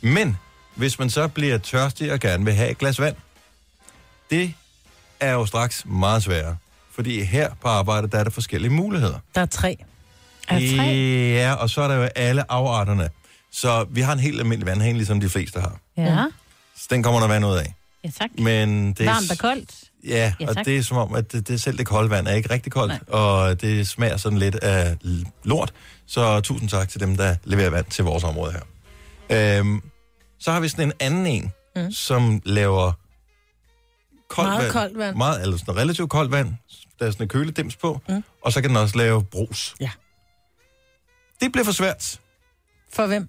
Men hvis man så bliver tørstig og gerne vil have et glas vand, det er jo straks meget sværere. Fordi her på arbejdet, der er der forskellige muligheder. Der er tre. Ja, og så er der jo alle afarterne. Så vi har en helt almindelig vandhane, ligesom de fleste har. Ja. Så den kommer der vand ud af. Ja, tak. Men det er, Varmt og koldt. Ja, Ja, og det er som om, at det, det selv det kolde vand er ikke rigtig koldt, Nej. og det smager sådan lidt af lort. Så tusind tak til dem, der leverer vand til vores område her. Øhm, så har vi sådan en anden en, mm. som laver koldt Meget vand. koldt vand. Meget, eller sådan relativt koldt vand. Der er sådan en køledims på, mm. og så kan den også lave brus. Ja. Det bliver for svært. For hvem?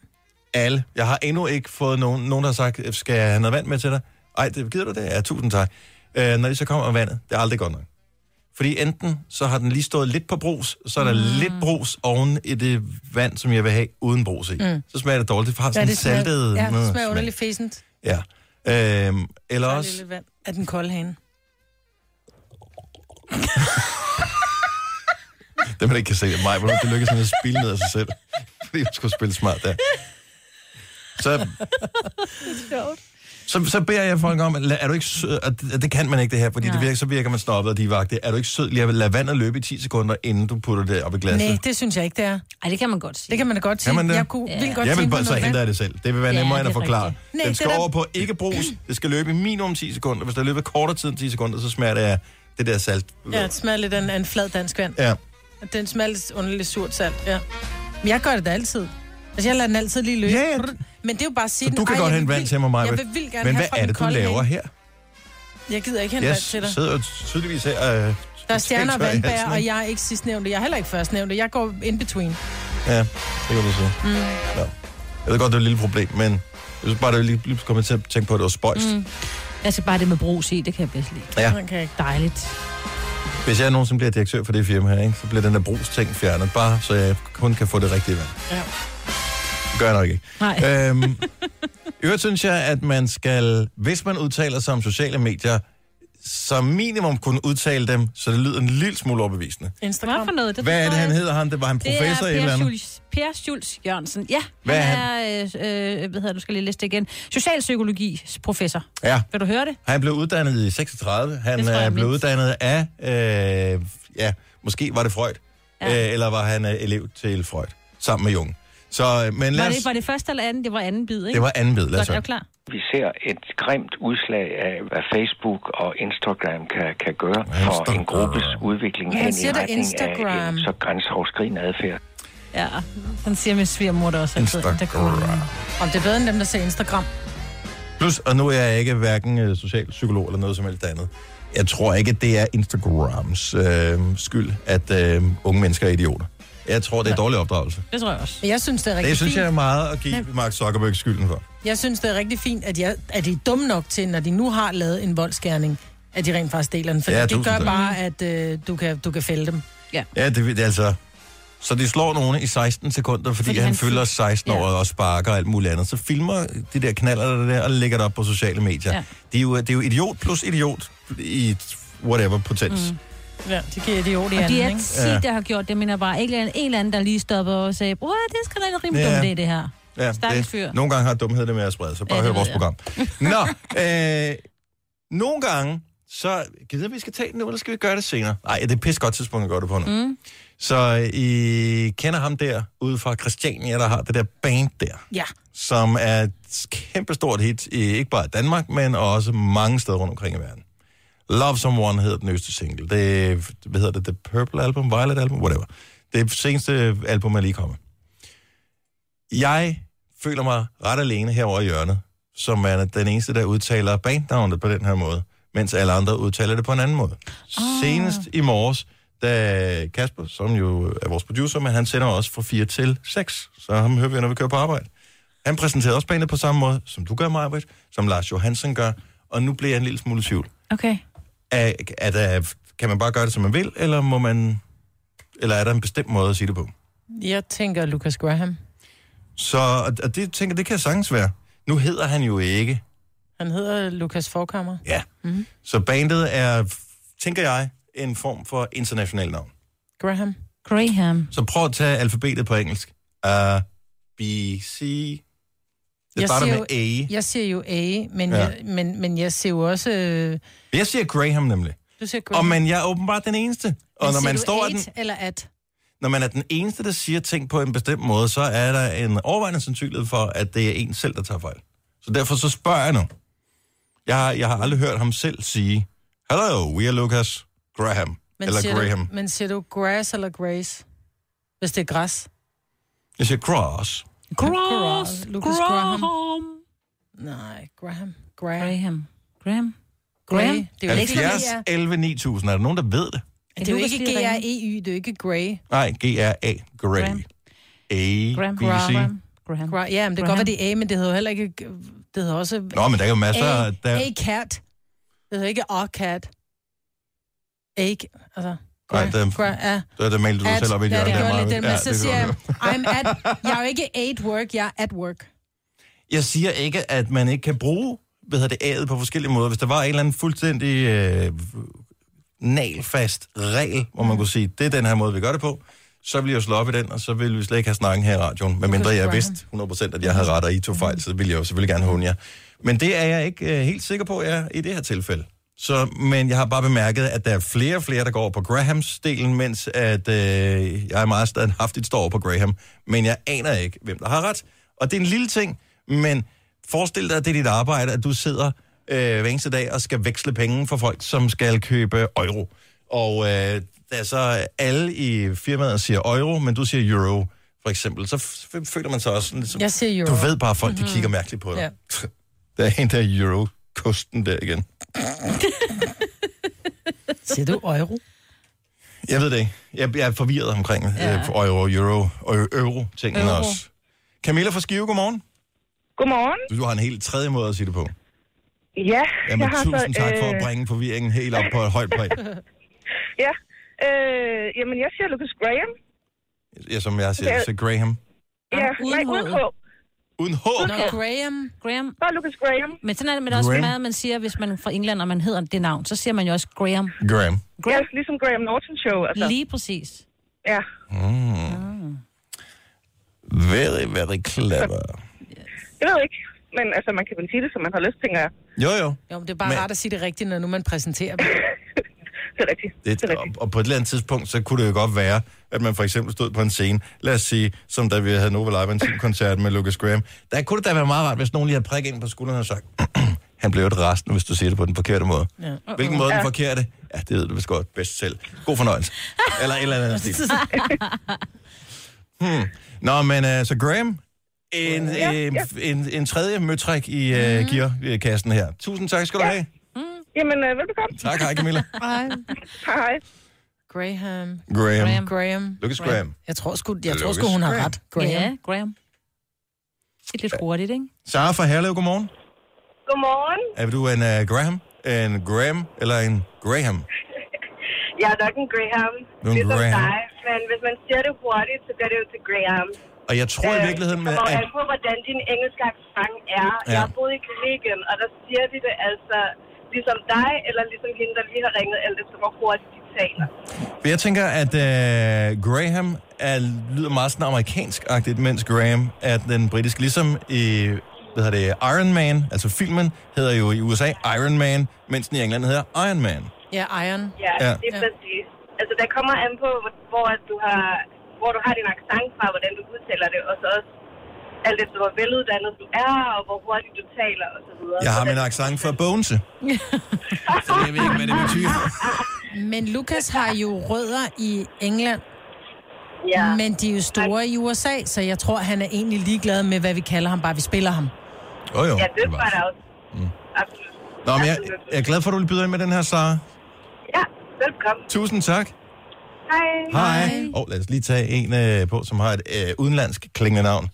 Alle. Jeg har endnu ikke fået nogen, nogen der har sagt, skal jeg have noget vand med til dig? Ej, det, gider du det? Ja, tusind tak. Øh, når de så kommer med vandet, det er aldrig godt nok. Fordi enten så har den lige stået lidt på brus, så er der mm. lidt brus oven i det vand, som jeg vil have uden brus i. Mm. Så smager det dårligt. Det har sådan det smager, saltet... ja, det smager smag. underligt fæsent. Ja. Øhm, eller er også... vand af den kolde hane. [LAUGHS] Dem, man ikke kan se, mig, hvor det lykkes sådan at spille ned af sig selv. [LAUGHS] Fordi jeg skulle spille smart der. Så, [LAUGHS] så, så beder jeg folk om, er du ikke sød, og det, det kan man ikke det her, fordi det virker, så virker man stoppet og divagtig. Er du ikke sød lige at lade vandet løbe i 10 sekunder, inden du putter det op i glasset? Nej, det synes jeg ikke, det er. Ej, det kan man godt sige. Det kan man da godt sige. Kan man det? Jeg kunne vildt godt jeg vil bare så hente af det selv. Det vil være Ja, nemmere end at forklare. rigtigt. Nej, Den det skal er da- over på ikke brus. Det skal løbe i minimum 10 sekunder. Hvis der løber kortere tid end 10 sekunder, så smager det af det der salt. Ja, det smager lidt af en, af en flad dansk vand. Ja. Den smager lidt underligt surt salt, ja. Men jeg gør det da altid. Altså, jeg lader den altid lige løbe. Ja, ja. Men det er jo bare at sige Så du kan godt jeg hente vand til mig, Maja. Jeg vil vildt gerne Men have hvad er det, du laver her? Jeg gider ikke hente Jeg vand til dig. sidder jo tydeligvis her. Øh, Der er stjerner og vandbær, og ikke? jeg er ikke sidstnævnte. Jeg er heller ikke førstnævnte. Jeg går in between. Ja, det kan du sige. Mm. Ja. Jeg ved godt, det er et lille problem, men jeg synes bare, det er lige, lige kommet til at tænke på, at det var spøjst. Mm. Jeg skal bare det med brus i, det kan jeg bedst lide. Ja. Jeg ikke. Dejligt. Hvis jeg nogensinde bliver direktør for det firma her, ikke, så bliver den der brugsting fjernet, bare så jeg kun kan få det rigtige vand. Ja. Det gør jeg nok ikke. Nej. Øhm, [LAUGHS] øvrigt synes jeg, at man skal, hvis man udtaler sig om sociale medier, som minimum kunne udtale dem, så det lyder en lille smule overbevisende. Instagram. Hvad for noget? Det Hvad er det, han hedder? Han, det var han professor i et eller Per andet? Per Schulz Jørgensen. Ja, Hvad er han er, øh, hvad hedder du, skal lige læse det igen. Socialpsykologis professor. Ja, Vil du høre det? han blev uddannet i 36. Han Det tror er blevet mindst. uddannet af, øh, ja, måske var det Freud, Ja. ja. øh, eller var han øh, elev til Freud, sammen med Jung. Så, øh, men lad Var os, det, var det første eller anden? Det var anden bid, ikke? det var anden bid, lad os Godt, er klar? Vi ser et grimt udslag af, hvad Facebook og Instagram kan, kan gøre for en Instagram. gruppes udvikling han hen i siger da retning af Instagram. en så grænseoverskridende adfærd. Ja, den siger min svigermor der også altid. Instagram. Om det er bedre end dem, der ser Instagram. Plus, og nu er jeg ikke hverken øh, socialpsykolog eller noget som helst andet. Jeg tror ikke, at det er Instagrams øh, skyld, at øh, unge mennesker er idioter. Jeg tror, det er dårlig opdragelse. Det tror jeg også. Jeg synes, det er rigtig Det synes fint. jeg er meget at give Mark Zuckerberg skylden for. Jeg synes, det er rigtig fint, at, jeg, at de er dumme nok til, når de nu har lavet en voldsgerning, at de rent faktisk deler den. For Ja, ja, det tusind gør tak. bare, at øh, du, kan, du kan fælde dem. Ja. Ja, det, det er altså... Så de slår nogen i 16 sekunder, fordi, Fordi han, han fylder fy- 16 år Ja. og sparker og alt muligt andet. Så filmer de der knaller der, der og lægger det op på sociale medier. Ja. Ja. Det, er jo, det er jo idiot plus idiot i whatever potens. Mm. Ja, de giver idiot i Og de anden, er ikke? 10, Ja. der har gjort det, men er bare ikke en, en eller anden, der lige stopper og sagde, bror, det er sgu da en rimelig Ja. dum idé, det her. Ja, Stakkels fyr. det, nogle gange har dumhed det med at sprede, så bare Ja, det hør vores jeg. program. [LAUGHS] Nå, øh, nogle gange, så... Vide, vi skal tage den nu, eller skal vi gøre det senere? Nej, det er et pis godt tidspunkt at gøre det på nu. Mm. Så øh, I kender ham der, ude fra Christiania, der har det der band der, Ja. som er et kæmpestort hit, i ikke bare Danmark, men også mange steder rundt omkring i verden. Love Someone hedder den nyeste single. Det hvad hedder det, The Purple Album, Violet Album, whatever. Det er seneste album, er lige kommet. Jeg føler mig ret alene herovre i hjørnet, som er den eneste, der udtaler bandnavnet på den her måde, mens alle andre udtaler det på en anden måde. Oh. Senest i morges, da Kasper, som jo er vores producer, men han sender os fra 4 til 6, så ham hører vi, når vi kører på arbejde. Han præsenterede også bandet på samme måde, som du gør, Majbrit, som Lars Johansen gør, og nu bliver jeg en lille smule i tvivl. Okay. Er, er der, kan man bare gøre det, som man vil, eller må man... Eller er der en bestemt måde at sige det på? Jeg tænker Lucas Graham. Så og det tænker det kan sagtens være. Nu hedder han jo ikke. Han hedder Lucas Forkammer. Ja. Mm-hmm. Så bandet er, tænker jeg, en form for international navn. Graham. Graham. Så prøv at tage alfabetet på engelsk. A, B, C... Det Jeg starter siger med jo- A. Jeg siger jo A, men, Ja. jeg, men, men jeg siger jo også... Øh, Jeg siger Graham nemlig. du siger Og Graham. men jeg er åbenbart den eneste. Og når siger man, står eight den, eller at? når man er den eneste, der siger ting på en bestemt måde, så er der en overvejende sandsynlighed for, at det er en selv, der tager fejl. Så derfor så spørger jeg nu. Jeg har, jeg har aldrig hørt ham selv sige, Hello, we are Lucas Graham. Men eller siger Graham. Du, men siger du grass eller grace? Hvis det er græs. Jeg siger cross. Cross. Lucas Graham. Nej, Graham. Graham. Graham. Graham. Graham. Det er jo ikke 70, 11, 9000. Er der nogen, der ved det? Det er jo ikke? G-R-E-Y, det er jo ikke Gray. Nej, G-R-A. Gray. Graham. A, Graham. B, C. Graham. Graham. Gra- ja, men det kan godt være, det er A, men det hedder jo heller ikke... Det hedder også... Nå, men der er jo masser A, af... Der... A-cat. Det hedder ikke A-cat. egg. Altså, Nej, det, ja. det er det mail, du At, selv op i ja, det gjorde lidt det, men Ja, så siger jeg. I'm at, jeg er jo ikke at work, jeg er at work. Jeg siger ikke, at man ikke kan bruge hvad hedder det, A'et på forskellige måder. Hvis der var en eller anden fuldstændig øh, nalfast regel, hvor man kunne sige, det er den her måde, vi gør det på, så ville jeg jo slå op i den, og så ville vi slet ikke have snakken her i radioen. Men mindre jeg vidste 100% at jeg havde ret, og I tog fejl, så ville jeg jo selvfølgelig gerne hunde jer. Men det er jeg ikke øh, helt sikker på, jeg er i det her tilfælde. Så, men jeg har bare bemærket, at der er flere og flere, der går på Grahams-delen, mens at, øh, jeg er meget standhaftigt står over på Graham. Men jeg aner ikke, hvem der har ret. Og det er en lille ting, men forestil dig, at det er dit arbejde, at du sidder øh, hver eneste dag og skal veksle penge for folk, som skal købe euro. Og øh, der er så alle i firmaet siger euro, men du siger euro, for eksempel. Så føler man sig også ligesom, Jeg siger euro. du ved bare, at folk de Mhm. kigger mærkeligt på dig. Ja. [LAUGHS] Der er en der er euro-kosten der igen. Siger du euro? Jeg ved det ikke. Jeg, jeg er forvirret omkring ja. øh, euro, euro og euro-tingene Euro. også. Camilla fra Skive, godmorgen. Godmorgen. Du, du har en helt tredje måde at sige det på. Ja, Jamen, jeg har tusind så, tak for at øh, bringe forvirringen helt op på et højt plan. [LAUGHS] Ja, øh, jamen jeg siger Lucas Graham. Ja, som jeg siger, Okay. så Graham. Ja, nej, uden. Uden H? Nå, Graham. Graham. Bare Lucas Graham. Men sådan er det med også Graham. meget, man siger, hvis man er fra England, og man hedder det navn, så siger man jo også Graham. Graham. Ja, ligesom Graham Norton Show. Altså. Lige præcis. Ja. Mm. Very, very clever. Jeg ved ikke, men altså, man kan vel sige det, som man har lyst, tænker jeg. Jo, jo. Jo, men det er bare Men- rart at sige det rigtigt, når nu man præsenterer dem. [LAUGHS] Det er rigtigt. Det, og, og på et eller andet tidspunkt, så kunne det jo godt være, at man for eksempel stod på en scene, lad os sige, som da vi havde Nova Live en koncert med Lucas Graham. Der kunne det da være meget rart, hvis nogen lige havde prikket ind på skulderen og sagt, [CLEARS THROAT] han blev et resten, hvis du siger det på den forkerte måde. Ja. Hvilken måde er Ja. den forkerte? Ja, det ved du vist godt bedst selv. God fornøjelse. Eller et eller andet stil. [LAUGHS] Hmm. Nå, men uh, så Graham, en, Ja, en, ja. en, en tredje møtrik i uh, gearkassen her. Tusind tak skal du have. Jamen, øh, velbekomme. Tak, hej Camilla. [LAUGHS] Hej. Hej. Graham. Graham. Graham. Graham. Lucas Graham. Jeg tror sgu, jeg tror sgu hun har Graham. ret. Graham. Ja, Graham. Det er lidt hurtigt, ikke? Sara fra Herlev, godmorgen. Godmorgen. Er du en uh, Graham, en Graham eller en Graham? Jeg er nok en Graham. Du er en ligesom Graham. dig. Men hvis man siger det hurtigt, så bliver det jo til Graham. Og jeg tror i virkeligheden med, at... på, hvordan din engelske accent er. Ja. Jeg har boet i Karibien, og der siger de det altså ligesom dig, eller ligesom hende, der lige har ringet, alt efter hvor hurtigt de taler. Jeg tænker, at uh, Graham er, lyder meget sådan amerikansk-agtigt, mens Graham er den britiske. Ligesom i hvad hedder det, Iron Man, altså filmen, hedder jo i USA Iron Man, mens den i England hedder Iron Man. Ja, Iron. Ja, Ja. det er præcis. Altså, der kommer an på, hvor- hvor at du har, hvor du har din accent fra, hvordan du udtaler det, og så også alt efter, hvor veluddannet du er, og hvor hurtigt du taler, og så videre. Jeg har min accent fra Bogense. [LAUGHS] Så jeg ved ikke, hvad det betyder. Men Lukas har jo rødder i England. Ja. Men de er jo store i USA, så jeg tror, han er egentlig ligeglad med, hvad vi kalder ham, bare vi spiller ham. Jo, jo. Ja, det var der også. Absolut. Nå, men jeg, jeg er glad for, at du vil byde ind med den her, Sara. Ja, velkommen. Tusind tak. Hej. Hej. Og lad os lige tage en øh, på, som har et øh, udenlandsk klingende navn.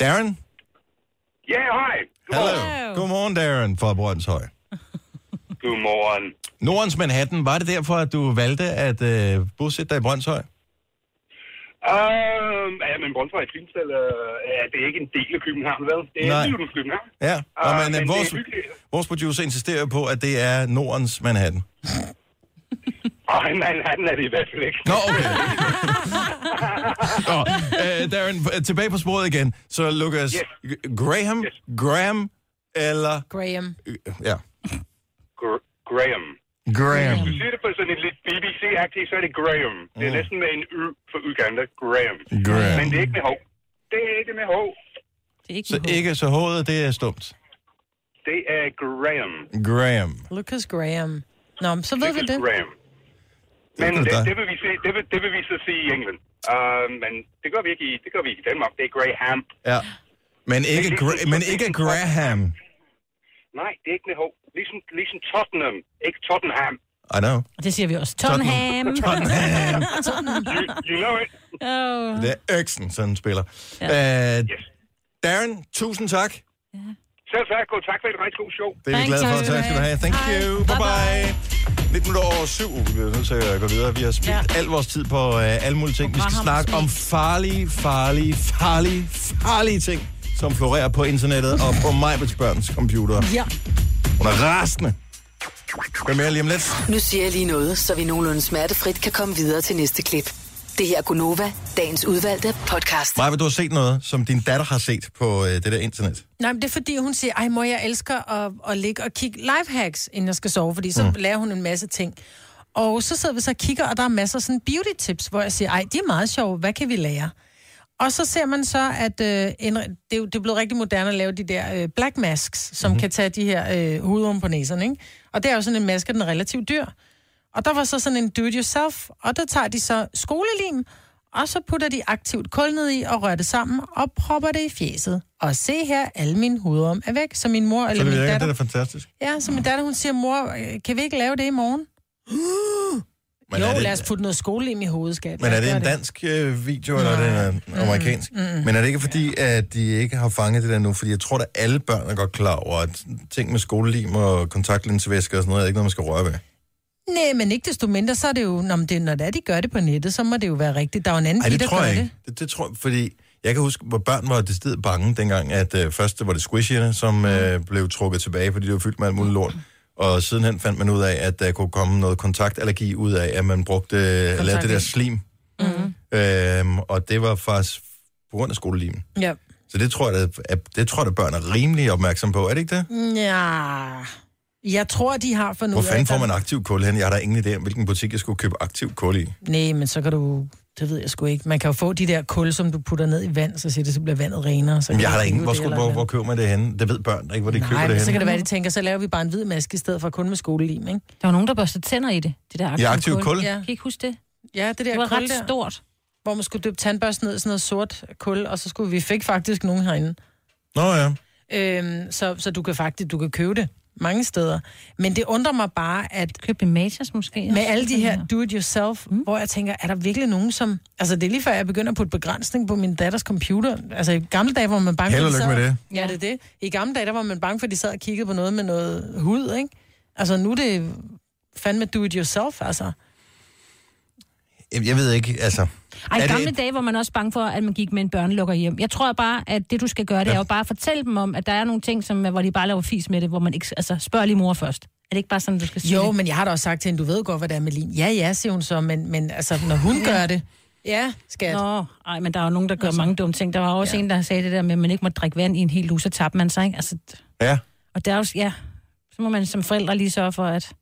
Darren? Ja, hej. Hallo. Godmorgen, Darren fra Brøndshøj. Godmorgen. Nordens Manhattan, var det derfor, at du valgte at øh, bosætte dig i Brøndshøj? Uh, ja, men Brøndshøj er fint, eller ja, det er ikke en del af København, vel? Det er Nej. en del af København. Ja, og Ah, men, men øh, det vores, vores producer insisterer på, at det er Nordens Manhattan. [LAUGHS] Ej, nej, han er det i hvert fald ikke. Nå, okay. Nå, øh, Darren, øh, tilbage på sporet igen. Så Lucas, Yes. Graham, Graham eller... Graham. Ja, Gr- Graham. Graham. Hvis du siger det på sådan et lidt BBC-agtigt, så er det Graham. Det er Mm. næsten med en ø for Uganda. Graham. Graham. Men det er ikke med H. Det er ikke med H. Det er ikke Så ikke så hovedet, det er stumt. Det er Graham. Graham. Lucas Graham. Nå, så ved vi Lucas det. Graham. Men det, da. det, vil vi se, det, vil, det vil vi så sige i England. Uh, men det gør vi ikke i, det gør vi ikke i Danmark. Det er Graham. Ja. Men ikke, Gra- men ikke Graham. Nej, det er ikke med H. Ligesom, ligesom Tottenham. Ikke Tottenham. I know. Det siger vi også. Tottenham. Tottenham. [LAUGHS] You, you know it. Oh. Det er Øksen, sådan spiller. Ja. Uh, Darren, tusind tak. Selv tak, og tak for et rigtig god show. Det er vi glade for. Tak skal du have. Thank you. Bye-bye. Lidt minutter over syv. Vi bliver nødt til at gå videre. Vi har spildt ja. al vores tid på uh, alle mulige ting. Vi skal snakke om farlige, farlige, farlige, farlige ting, som florerer på internettet og på Majbets børns computer. Ja. Hun er rasende. Hvad mere lige om lidt? Nu siger jeg lige noget, så vi nogenlunde smertefrit kan komme videre til næste klip. Det her er Gunova, dagens udvalgte podcast. Maja, du har set noget, som din datter har set på uh, det der internet. Nej, men det er fordi, hun siger, ej mor, jeg elsker at, at ligge og kigge lifehacks, inden jeg skal sove, fordi så mm. lærer hun en masse ting. Og så sidder vi så og kigger, og der er masser af sådan beauty tips, hvor jeg siger, ej, de er meget sjove, hvad kan vi lære? Og så ser man så, at øh, en, det, er, jo- det er blevet rigtig moderne at lave de der øh, black masks, som mm-hmm. kan tage de her øh, huder på næserne, ikke? Og det er jo sådan en maske, den er relativt dyr. Og der var så sådan en do-it-yourself, og der tager de så skolelim, og så putter de aktivt kul ned i og rører det sammen og propper det i fjeset. Og se her, alle mine huder er væk, så min mor Så eller det min virker, datter... det er fantastisk. Ja, så min datter, hun siger, mor, øh, kan vi ikke lave det i morgen? [GASPS] Men jo, det- lad os putte noget skolelim i hovedet, skat. Men er det en dansk øh, video, eller er det en amerikansk? Mm, mm. Men er det ikke fordi, at de ikke har fanget det der nu? Fordi jeg tror, at alle børn er godt klar over, at ting med skolelim og kontaktlinsevæsker og sådan noget, er ikke noget, man skal røre ved. Nej, men ikke desto mindre, så er det jo, når det, når det er, de gør det på nettet, så må det jo være rigtigt. Der er jo en anden pige, det tror jeg det. ikke. Det, det tror jeg, fordi jeg kan huske, hvor børn var decideret bange dengang, at øh, først var det squishyerne, som øh, blev trukket tilbage, fordi det var fyldt med alt muligt lort. Og sidenhen fandt man ud af, at der kunne komme noget kontaktallergi ud af, at man brugte, øh, lavede det der slim. Mm. Øhm, og det var faktisk på grund af skolelimen. Ja. Så det tror jeg, at, at det tror jeg, at børn er rimelig opmærksom på. Er det ikke det? Ja. Jeg tror, de har fundet Hvor ud af, fanden får man aktiv kul hen? Jeg har da ingen idé om, hvilken butik jeg skulle købe aktiv kul i. Nej, men så kan du... Det ved jeg sgu ikke. Man kan jo få de der kul, som du putter ned i vand, så siger det, så bliver vandet renere. Så Men jeg har da ingen... Hvor, det skulle, hvor, hvor køber man det henne? Det ved børn ikke, hvor de køber Nej, det men henne. så kan det være, de tænker, så laver vi bare en hvid maske i stedet for kun med skolelim, ikke? Der var nogen, der børste tænder i det. Det der Ja, aktiv kul. Ja. Kan I ikke huske det? Ja, det der Det var kul ret der, stort. Hvor man skulle dyppe tandbørsten ned i sådan noget sort kul, og så skulle vi fik faktisk nogen herinde. Nå ja. Øhm, så, så du kan faktisk du kan købe det mange steder. Men det undrer mig bare, at... Købe Matas måske. Med alle de her do-it-yourself, mm. hvor jeg tænker, er der virkelig nogen, som... Altså, det er lige før, jeg begynder at putte begrænsning på min datters computer. Altså, i gamle dage var man bange Held og lykke med det. Ja, det er det. I gamle dage, der var man bange for, at de sad og kiggede på noget med noget hud, ikke? Altså, nu er det fandme do-it-yourself, altså. Jeg ved ikke, altså... Ej, i gamle det, dage var man også bange for, at man gik med en børnelukker hjem. Jeg tror bare, at det du skal gøre, det Ja. er jo bare at fortælle dem om, at der er nogle ting, som, hvor de bare laver fis med det, hvor man ikke... Altså, spørg lige mor først. Er det ikke bare sådan, du skal sige Jo, det? men jeg har da også sagt til hende, du ved godt, hvad det er med Lin. Ja, ja, siger hun så, men, men altså, når hun gør det... Ja, skat. Nå, ej, men der er jo nogen, der gør Altså. mange dumme ting. Der var også ja. en, der sagde det der med, at man ikke må drikke vand i en hel lus, så tabte man sig, ikke? Altså, Ja. og der er også, ja, så må man som forældre lige sørge for, at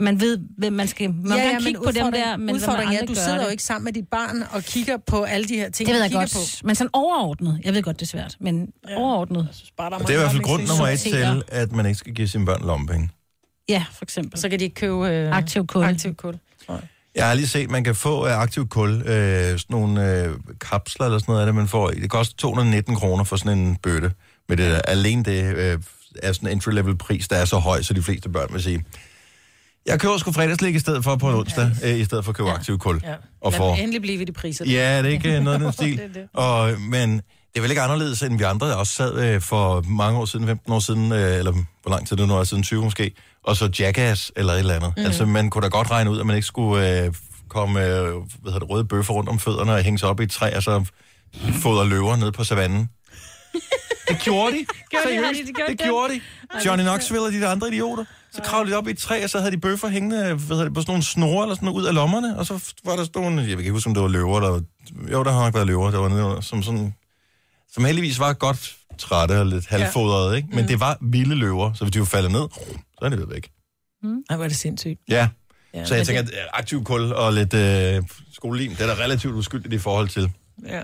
man ved, hvem man skal... Man ja, kan kigge på dem der, men udfordringen er, at at du sidder jo ikke sammen med dit barn og kigger på alle de her ting, Det ved jeg kigger godt, men sådan overordnet. Jeg ved godt, det er svært, men ja. overordnet. Bare, der og det er i hvert fald grund nummer et til, at man ikke skal give sine børn lommepenge. Ja, for eksempel. Så kan de ikke købe øh, aktiv kul. Aktiv kul. Jeg har lige set, at man kan få uh, aktiv kul, øh, sådan nogle øh, kapsler eller sådan noget af det, man får. Det koster 219 kroner for sådan en bøtte. Men det der, alene det øh, er sådan en entry-level pris, der er så høj, så de fleste børn vil sige, jeg køber sgu fredagslik i stedet for på en onsdag, øh, i stedet for at købe ja. aktiv kul. Ja. Og Lad dem endelig blive ved de priser. Ja, det er ikke øh, noget af den [LAUGHS] stil. Det det. Og, men det er vel ikke anderledes, end vi andre der også sad øh, for mange år siden, 15 år siden, øh, eller hvor lang tid det nu er siden, 20 måske, og så Jackass eller et eller andet. Mm. Altså, man kunne da godt regne ud, at man ikke skulle øh, komme øh, hvad hedder det, røde bøffer rundt om fødderne og hænge sig op i et træ, og så fodre løver ned på savannen. [LAUGHS] Det gjorde de. Gjorde de? Seriøst, de- de gjort det gjorde de. Johnny Knoxville og de der andre idioter. Så kravlede de op i et træ, og så havde de bøffer hængende hvad hedder det, på sådan nogle snore eller sådan noget ud af lommerne, og så var der sådan nogle, jeg kan ikke huske, om det var løver, der var, jo, der har nok været løver, der var under, som sådan, som heldigvis var godt trætte og lidt halvfodrede, ikke? Men Mm. det var vilde løver, så hvis de var faldet ned, så er det ved væk. Mm. Ej, hvor er det sindssygt. Ja. Ja, så jeg tænker, det- at øh, aktiv kul og lidt øh, skolelim, det er da relativt uskyldigt i forhold til. Ja.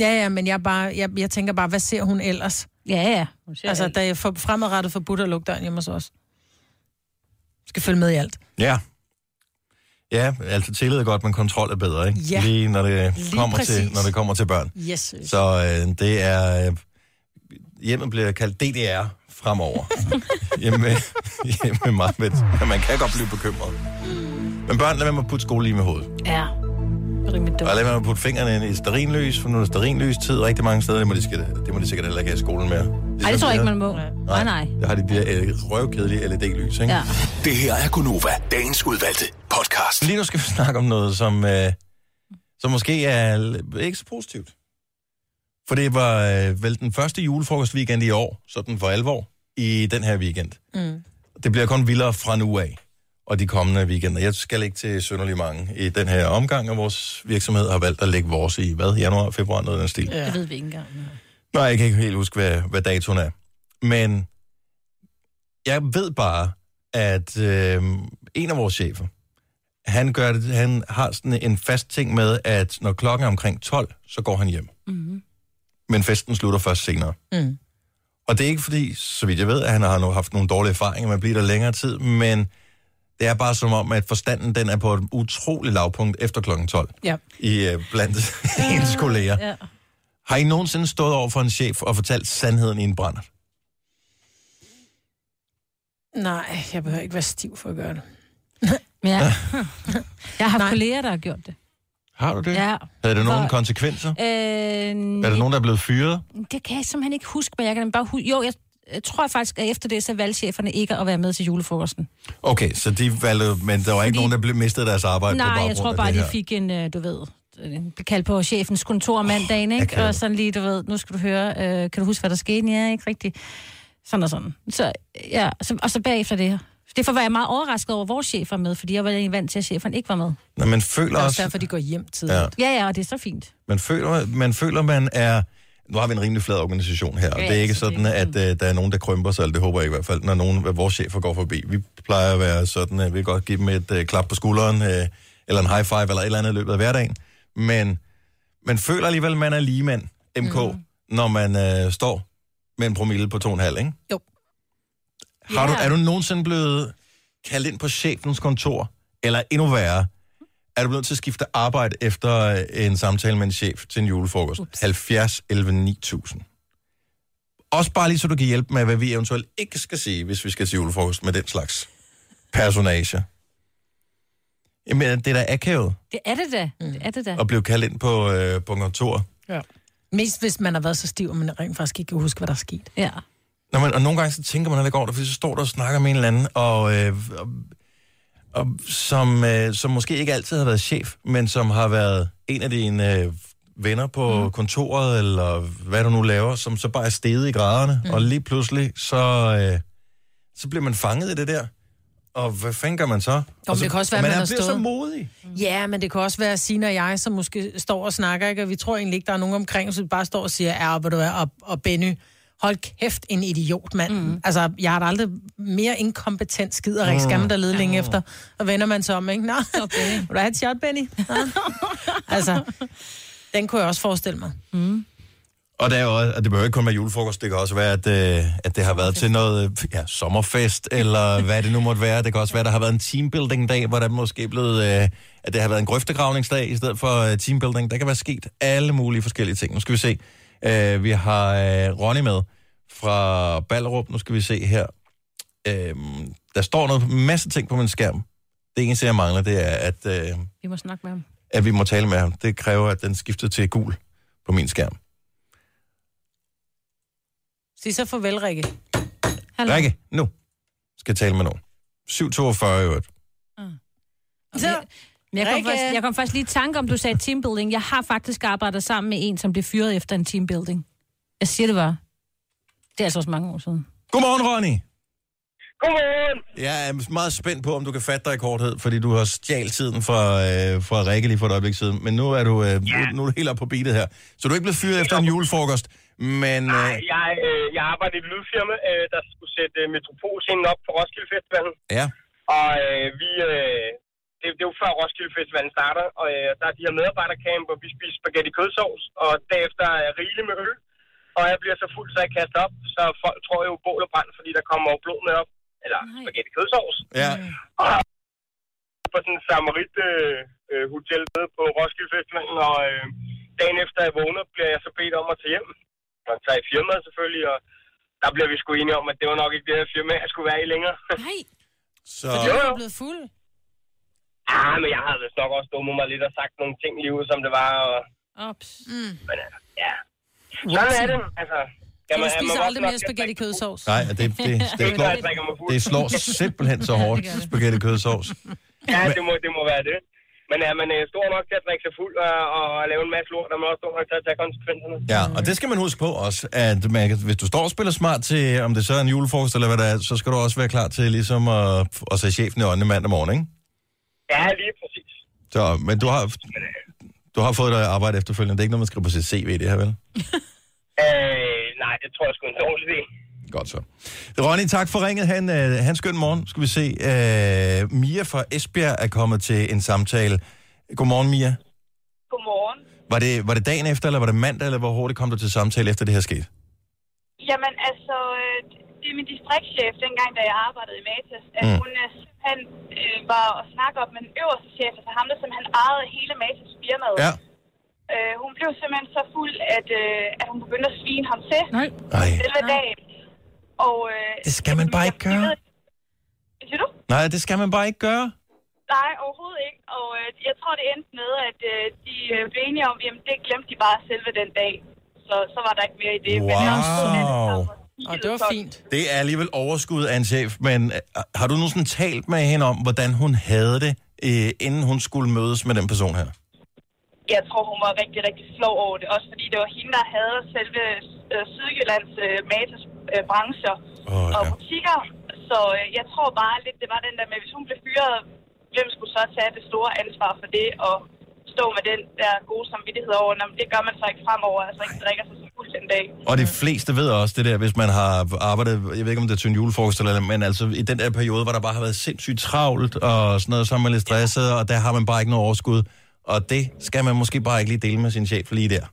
Ja, ja, men jeg, bare, jeg, jeg tænker bare, hvad ser hun ellers? Ja, ja. Hun ser altså, alt. der er for, fremadrettet forbudt at lukke døren hjemme hos os. Skal følge med i alt. Ja. Ja, altså tillid er godt, men kontrol er bedre, ikke? Ja. Lige når det, Lige kommer til, præcis. når det kommer til børn. Yes. Så øh, det er... Øh, hjemmet bliver kaldt DDR fremover. [LAUGHS] hjemme, hjemme med mig. Men man kan godt blive bekymret. Men børn, lad være med at putte skole lige med hovedet. Ja. Det rimelig. Og lad være med at putte fingrene ind i sterinlys, for nu er sterinlys tid rigtig mange steder. Det må de, skal, det må de sikkert heller ikke have i skolen mere. Ej, det tror jeg ikke, man må. Nej, nej. Der har de de der øh, røvkedelige LED-lys, ikke? Ja. Det her er Gunova, dagens udvalgte podcast. Lige nu skal vi [LAUGHS] snakke om noget, som, øh, som måske er ikke så positivt. For det var øh, vel den første julefrokostweekend i år, sådan for alvor, i den her weekend. Mm. Det bliver kun vildere fra nu af, og de kommende weekender. Jeg skal ikke til synderlig mange i den her omgang, og vores virksomhed har valgt at lægge vores i, hvad, januar, februar, noget af den stil. Ja. Det ved vi ikke engang. Nej, jeg kan ikke helt huske, hvad, hvad datoen er. Men jeg ved bare, at øh, en af vores chefer, han, gør det, han har sådan en fast ting med, at når klokken er omkring 12, så går han hjem. Mm. Men festen slutter først senere. Mm. Og det er ikke fordi, så vidt jeg ved, at han har haft nogle dårlige erfaringer med at blive der længere tid, men det er bare som om, at forstanden den er på et utroligt lavpunkt efter klokken 12 Ja. i øh, blandt [LAUGHS] ens kolleger. Ja. Har I nogensinde stået over for en chef og fortalt sandheden i en brænd? Nej, jeg behøver ikke være stiv for at gøre det. Men jeg, [LAUGHS] jeg har haft kolleger, der har gjort det. Har du det? Ja. Havde det nogle For- konsekvenser? Øh, Er der nogen, der er blevet fyret? Det kan jeg simpelthen ikke huske, men jeg kan bare huske... Jo, jeg, jeg tror faktisk, at efter det, så valgte cheferne ikke at være med til julefrokosten. Okay, så de valgte, men der var ikke Fordi- nogen, der blev mistet deres arbejde på Nej, baggrund jeg tror af bare, det de fik en, øh, du ved, kaldt på chefens kontor mandagen, ikke? Og sådan lige, du ved, nu skal du høre, øh, kan du huske, hvad der skete? Ja, ikke rigtigt. Sådan og sådan. Så, ja, så, og så bagefter det. Derfor var jeg meget overrasket over, at vores chef var med, fordi jeg var egentlig vant til, at cheferne ikke var med. Nå, man Det føler er også også, derfor, de går hjem tidligt. Ja. Ja. Ja, og det er så fint. man føler, man føler, man er... Nu har vi en rimelig flad organisation her, og Ja, det er ikke så det sådan, er at uh, der er nogen, der krymper sig, eller det håber jeg i hvert fald, når nogen af vores chefer går forbi. Vi plejer at være sådan, at vi kan godt give dem et uh, klap på skulderen, uh, eller en high five, eller et eller andet i løbet af hverdagen. Men man føler alligevel, at man er ligemand, MK, mm. når man uh, står med en promille på 2,5, ikke? Jo. Har du, er du nogensinde blevet kaldt ind på chefens kontor, eller endnu værre, er du blevet til at skifte arbejde efter øh, en samtale med en chef til en julefrokost? Ups. 70 11 9000. Også bare lige så du kan hjælpe med, hvad vi eventuelt ikke skal sige, hvis vi skal til julefrokost med den slags personage. Jamen, det er da akavet Det er det da. Det er det da. at blive kaldt ind på, øh, på kontor. Ja. Mest hvis man har været så stiv, at man rent faktisk ikke kan huske, hvad der er sket. Ja. Nå, men, og nogle gange så tænker man heller ikke over det, fordi så står der og snakker med en eller anden, og, øh, og, og som, øh, som måske ikke altid har været chef, men som har været en af dine øh, venner på mm. kontoret, eller hvad du nu laver, som så bare er steget i graderne, mm. og lige pludselig, så, øh, så bliver man fanget i det der. Og hvad fanden gør man så? Jo, og men så det kan også være, og man er, har bliver så stået- modig. Ja, men det kan også være Sina og jeg, som måske står og snakker, ikke? og vi tror egentlig ikke, der er nogen omkring, så vi bare står og siger, ja, hvor du er, og, og Benny, hold kæft, en idiot, mand. Mm. Altså, jeg har da aldrig mere inkompetent skider, ikke? Skal man da lede længe efter, og vender man sig om, ikke? Nå, Okay. [LAUGHS] vil du have et shot, Benny? [LAUGHS] Altså, den kunne jeg også forestille mig. Mm. Og, der er også- og det behøver ikke kun være julefrokost, det kan også være, at, øh, at det har været til noget ja, sommerfest, eller hvad det nu måtte være. Det kan også være, at der har været en teambuilding-dag, hvor der måske er blevet, øh, at det har været en grøftegravningsdag i stedet for øh, teambuilding. Der kan være sket alle mulige forskellige ting. Nu skal vi se. Øh, vi har øh, Ronny med fra Ballerup. Nu skal vi se her. Øh, der står noget masse ting på min skærm. Det eneste, jeg mangler, det er, at, øh, Vi må snakke med ham. at vi må tale med ham. Det kræver, at den skifter til gul på min skærm. Sig så farvel, Rikke. Hallo. Rikke, nu skal jeg tale med nogen. 742 i øvrigt. Så, Men jeg kom, Rikke. faktisk, jeg kom faktisk lige i tanke om, du sagde teambuilding. Jeg har faktisk arbejdet sammen med en, som blev fyret efter en teambuilding. Jeg siger det bare. Det er altså også mange år siden. Godmorgen, Ronny. Godmorgen. Jeg er meget spændt på, om du kan fatte dig i korthed, fordi du har stjalt tiden fra, øh, fra Rikke lige for et øjeblik siden. Men nu er du, øh, nu, nu er du helt op på beatet her. Så du er ikke blevet fyret efter en julefrokost, men... Øh, Nej, jeg, øh, jeg arbejder i et lydfirma, øh, der skulle sætte øh, Metropolscenen op på Roskilde Festivalen. ja, Og øh, vi, øh, det, det er jo før Roskilde Festivalen starter, og øh, der er de her medarbejdercamp, og vi spiser spaghetti kødsovs, og derefter er rigeligt med øl. Og jeg bliver så fuld, så jeg kaster op, så folk tror jo bål og brand, fordi der kommer jo blod med op. Eller spaghetti kødsovs. ja. Og på sådan en Samarit øh, øh, hotel nede på Roskilde Festivalen, og øh, dagen efter jeg vågner, bliver jeg så bedt om at tage hjem. Og tage i firmaet selvfølgelig, og der bliver vi sgu enige om, at det var nok ikke det her firma, jeg skulle være i længere. [LAUGHS] Nej. Så, Fordi du er blevet fuld. Ja, men jeg havde vist nok også dummet mig lidt og sagt nogle ting lige ud, som det var. Og... Ops. Mm. Men øh, ja, sådan er det. Altså, Jamen, er man spiser aldrig mere spaghetti kødsovs? Nej, det, det, det, [LAUGHS] det, Jeg slår, det slår [LAUGHS] simpelthen så hårdt, spaghetti kødsovs. Ja, det må, det må være det. Men er man øh, stor nok til at drikke sig fuld og, og lave en masse lort, er man også stor nok til at tage konsekvenserne. Ja, og det skal man huske på også, at man, hvis du står og spiller smart til, om det så er en julefrokost eller hvad det er, så skal du også være klar til ligesom at, at se chefen i øjnene mandag morgen, ikke? Ja, lige præcis. Så, men du har, du har fået dig arbejde efterfølgende. Det er ikke noget, man skriver på sit CV, det her, vel? [LAUGHS] Øh, nej, det tror jeg sgu en dårlig idé. Godt så. Ronny, tak for ringet. Han, øh, han skøn morgen. Skal vi se. Øh, Mia fra Esbjerg er kommet til en samtale. Godmorgen, Mia. Godmorgen. Var det, var det dagen efter, eller var det mandag, eller hvor hurtigt kom du til samtale efter det her skete? Jamen altså, det er min distriktschef, dengang da jeg arbejdede i Matas, at Mm. hun simpelthen øh, var og snakke op med den øverste chef, altså ham, der simpelthen ejede hele Matas firmaet. Ja. Øh, hun blev simpelthen så fuld, at, øh, at hun begyndte at svine ham til. Nej. Ej. Selve dagen. Og, øh, Det skal man bare ikke gøre. Siger du? Nej, det skal man bare ikke gøre. Nej, overhovedet ikke. Og øh, jeg tror, det endte med, at øh, de øh, blev enige om, at det glemte de bare selve den dag. Så, så var der ikke mere i det. Men jeg Wow. Og det var fint. Det er alligevel overskud af en chef, men øh, har du nogensinde talt med hende om, hvordan hun havde det, øh, inden hun skulle mødes med den person her? Jeg tror, hun var rigtig, rigtig flov over det. Også fordi det var hende, der havde selve øh, Sydjyllands øh, Matas øh, brancher oh, og butikker. Så øh, jeg tror bare lidt, det var den der med, hvis hun blev fyret, hvem skulle så tage det store ansvar for det og stå med den der gode samvittighed over, "Nå, men det gør man så ikke fremover, altså ikke drikker sig så fuld den dag. Og de fleste ved også det der, hvis man har arbejdet, jeg ved ikke om det er til en julefrokost eller andet, men altså i den der periode, hvor der bare har været sindssygt travlt og sådan noget, så er man lidt stresset, og der har man bare ikke noget overskud. Og det skal man måske bare ikke lige dele med sin chef lige der.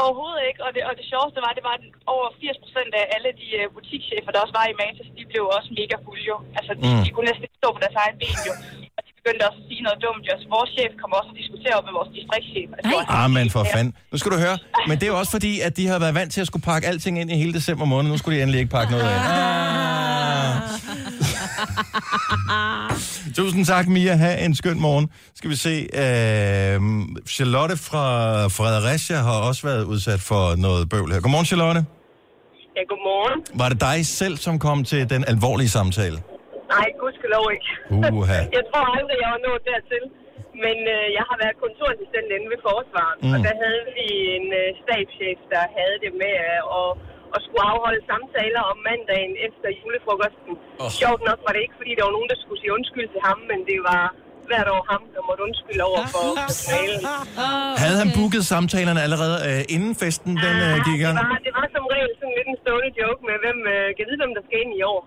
Overhovedet ikke, og det, og det sjoveste var, det var, at over 80 procent af alle de uh, butikschefer, der også var i Matas, de blev også mega fulde jo. Altså, de, Mm. de kunne næsten stå på deres egen ben jo. Og de begyndte også at sige noget dumt jo. Så vores chef kom også og diskutere op med vores distriktschef. Altså, Ah, men for fanden. Nu skal du høre. Men det er jo også fordi, at de har været vant til at skulle pakke alting ind i hele december måned. Nu skulle de endelig ikke pakke noget ind. Ah. [LAUGHS] Tusind tak, Mia. Ha' en skøn morgen. Skal vi se. Øh, Charlotte fra Fredericia har også været udsat for noget bøvl her. Godmorgen, Charlotte. Ja, godmorgen. Var det dig selv, som kom til den alvorlige samtale? Nej, gudskelov ikke. Uha. [LAUGHS] jeg tror aldrig, jeg var nået dertil. Men øh, jeg har været kontorassistent inde ved forsvaret, Mm. og der havde vi en øh, stabschef, der havde det med øh, at, at skulle afholde samtaler om mandagen efter julefrokosten. Oh. Oh. Sjovt nok var det ikke, fordi der var nogen, der skulle sige undskyld til ham, men det var hvert år ham, der måtte undskylde over for personalet. [LAUGHS] Havde han booket samtalerne allerede øh, inden festen den øh, gik i gang? Det var, det var som regel sådan lidt en stående joke med, hvem øh, kan vide, hvem der skal ind i år.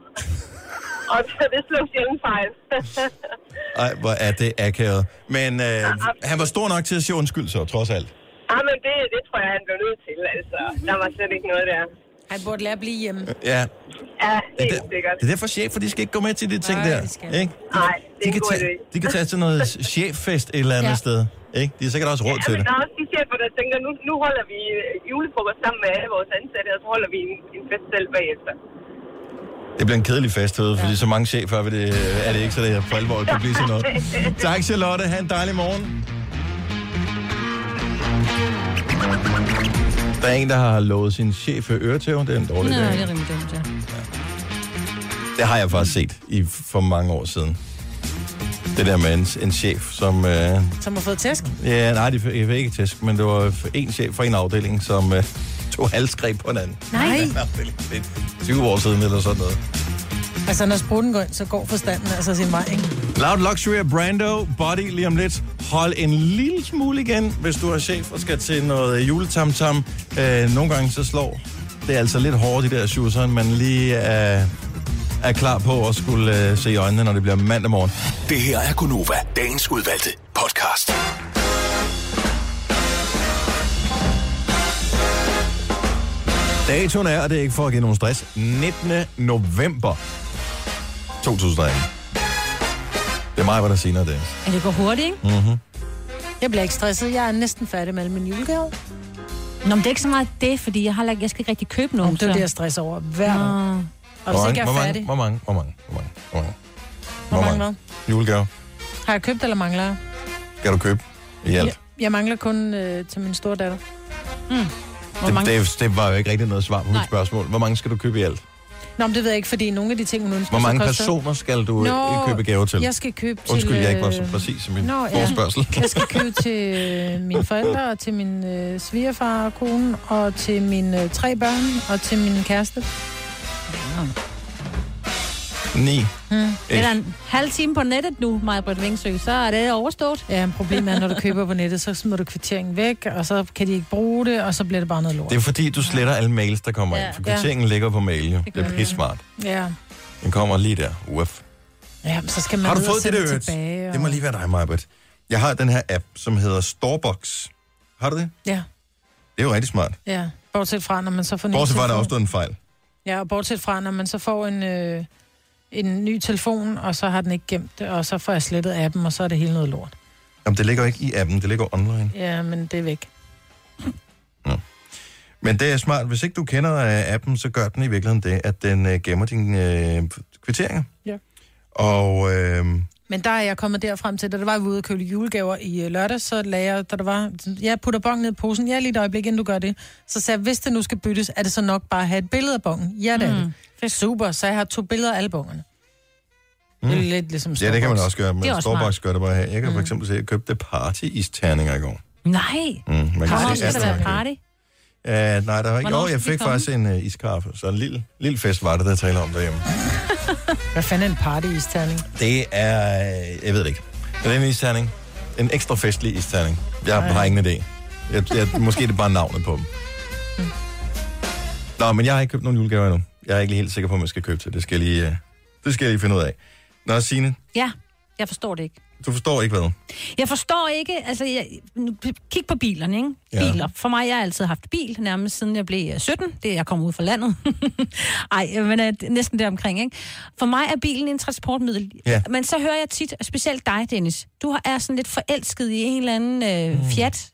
[LAUGHS] og det, det slog sjældent fejl. [LAUGHS] Ej, hvor er det akavet. Men øh, han var stor nok til at sige undskyld så, trods alt. ah, men det, det tror jeg, han blev nødt til. Altså, der var slet ikke noget der. Han burde lære at blive hjemme. Ja, Ja, det, er sikkert. det er derfor chefer, de skal ikke gå med til de ting Nej, der. de skal Ikke? Nej, det De er kan, en god tage, idé. de kan tage til noget [LAUGHS] cheffest et eller andet Ja. sted. Ikke? De har sikkert også råd Ja, til men det. der er også de chefer, der tænker, nu, nu holder vi øh, julefrokost sammen med alle vores ansatte, og så holder vi en, en fest selv bagefter. Det bliver en kedelig fest, ja. fordi så mange chefer er det, er det ikke, så det for alvor kan blive sådan noget. [LAUGHS] Tak, Charlotte. Ha' en dejlig morgen. Der er en, der har lovet sin chef øretæv. Det er en dårlig Nå, idé. det er rimelig dumt, ja. Det har jeg faktisk set i for mange år siden. Det der med en, en chef, som... Øh, Som har fået tæsk. ja, nej, det fik ikke tæsk, men det var en chef fra en afdeling, som øh, tog halsgreb på en anden. Nej. Det er 20 år siden eller sådan noget. Altså, når spruten går ind, så går forstanden altså sin vej, ikke? Loud Luxury af Brando, Body lige om lidt. Hold en lille smule igen, hvis du er chef og skal til noget juletamtam. Øh, nogle gange så slår det er altså lidt hårdt, de der shoes, man lige er, er klar på at skulle øh, se i øjnene, når det bliver mandag morgen. Det her er Gunova, dagens udvalgte podcast. Datoen er, og det er ikke for at give nogen stress, 19. november 2018. Det er mig, hvad der siger noget, Dennis. Ja, det går hurtigt, ikke? Mm-hmm. Jeg bliver ikke stresset. Jeg er næsten færdig med alle mine julegaver. Nå, men det er ikke så meget det, fordi jeg, har, lagt- jeg skal ikke rigtig købe nogen. Om det er så- det, jeg stresser over hver Nå. Og hvis ikke jeg hvor er mange, færdig... hvor mange, hvor mange, hvor mange, hvor mange, Hvor mange hvad? julegaver Har jeg købt, eller mangler jeg? skal du købe i alt? Jeg, jeg mangler kun øh, til min store datter. Mm. Hvor Det, mange... det, det var jo ikke rigtig noget svar på mit Nej. spørgsmål. Hvor mange skal du købe i alt? Nå, men det ved jeg ikke, fordi nogle af de ting, hun ønsker, Hvor mange så koster... personer skal du Nå, Nå, købe gaver til? Jeg skal købe til... Undskyld, jeg ikke var så øh, præcis i min Nå, forespørgsel. [LAUGHS] Jeg skal købe til øh, mine forældre, og til min øh, svigerfar og kone, og til mine øh, tre børn, og til min kæreste. Ni. Hmm. Det er der en halv time på nettet nu, Majbrit Vingsø, så er det overstået. Ja, men problemet er, når du køber på nettet, så smider du kvitteringen væk, og så kan de ikke bruge det, og så bliver det bare noget lort. Det er fordi, du sletter alle mails, der kommer Ja. ind. For kvitteringen ligger på mail, jo. Det er pisse smart. Ja. Den kommer lige der. Uff. ja, så skal man Har du fået det der? tilbage. Og... Det må lige være dig, Majbert. Jeg har den her app, som hedder Storebox. Har du det? Ja, Det er jo rigtig smart. ja. Bortset fra, når man så får Bortset fra, at der også stod en fejl. Ja, og bortset fra, når man så får en, øh, en ny telefon, og så har den ikke gemt det, og så får jeg slettet appen, og så er det hele noget lort. Jamen, det ligger ikke i appen, det ligger online. Ja, men det er væk. Men det er smart. Hvis ikke du kender uh, appen, så gør den i virkeligheden det, at den uh, gemmer dine uh, kvitteringer. Ja. Og uh, Men der er jeg kommet derfrem til, da der var vi ude og købe julegaver i øh, lørdag, så lagde jeg, da der var, jeg putter bongen ned i posen, ja lige et øjeblik, inden du gør det. Så sagde jeg, hvis det nu skal byttes, er det så nok bare at have et billede af bongen? Ja, det er Mm. det. det er super, så jeg har to billeder af alle bongerne. Mm. Det er lidt ligesom ja, det kan man Starbucks. også gøre, er men smart. gør det bare her. Jeg kan for eksempel se, at jeg købte party-isterninger i går. Nej. Mm, man kan Hvornår se skal der være party? Uh, nej, der var ikke. Jo, jeg fik faktisk en uh, iskaffe, så en lille, lille fest var det, der taler om derhjemme. [LAUGHS] Hvad fanden er en party-isterning? Det er, øh, jeg ved det ikke. Er det en isterning? En ekstra festlig isterning. Jeg har ingen idé. Jeg, jeg, måske er det bare navnet på dem. Nå, men jeg har ikke købt nogen julegaver endnu. Jeg er ikke lige helt sikker på, om jeg skal købe til. Det skal jeg lige, det skal jeg lige finde ud af. Nå, Signe, Ja, jeg forstår det ikke. Du forstår ikke hvad. Jeg forstår ikke, altså, jeg, nu, kig på bilerne, ikke? Ja. Biler. For mig, jeg har altid haft bil, nærmest siden jeg blev øh, 17. Det er jeg kom ud fra landet. [LAUGHS] Ej, men øh, næsten der omkring, ikke? For mig er bilen en transportmiddel. Ja. Men så hører jeg tit, og specielt dig, Dennis, du har- er sådan lidt forelsket i en eller anden øh, Fiat.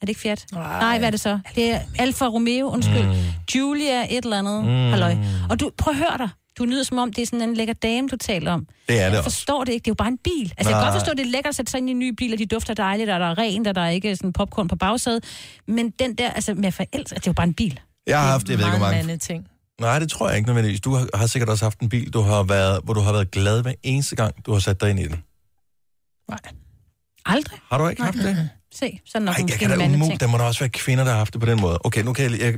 Er det ikke Fiat? Nej. Nej, hvad er det så? Det er Alfa Romeo, undskyld. Mm. Julia, et eller andet. Mm. Halløj. Og du, prøv at høre dig. Du lyder som om, det er sådan en lækker dame, du taler om. Det er det jeg også. forstår det ikke. Det er jo bare en bil. Altså, jeg kan Nej. godt forstå, at det er lækkert at sætte sig ind i en ny bil, og de dufter dejligt, og der er rent, og der er ikke sådan popcorn på bagsædet. Men den der, altså med forældre, det er jo bare en bil. Jeg har haft, jeg ved ikke, hvor Meget mange... ting. Nej, det tror jeg ikke nødvendigvis. Du har, har sikkert også haft en bil, du har været, hvor du har været glad hver eneste gang, du har sat dig ind i den. Aldrig. Har du ikke haft det? Se, sådan nok Nej, jeg kan da umuligt. Der må der også være kvinder, der har haft det på den måde. Okay, nu kan jeg, jeg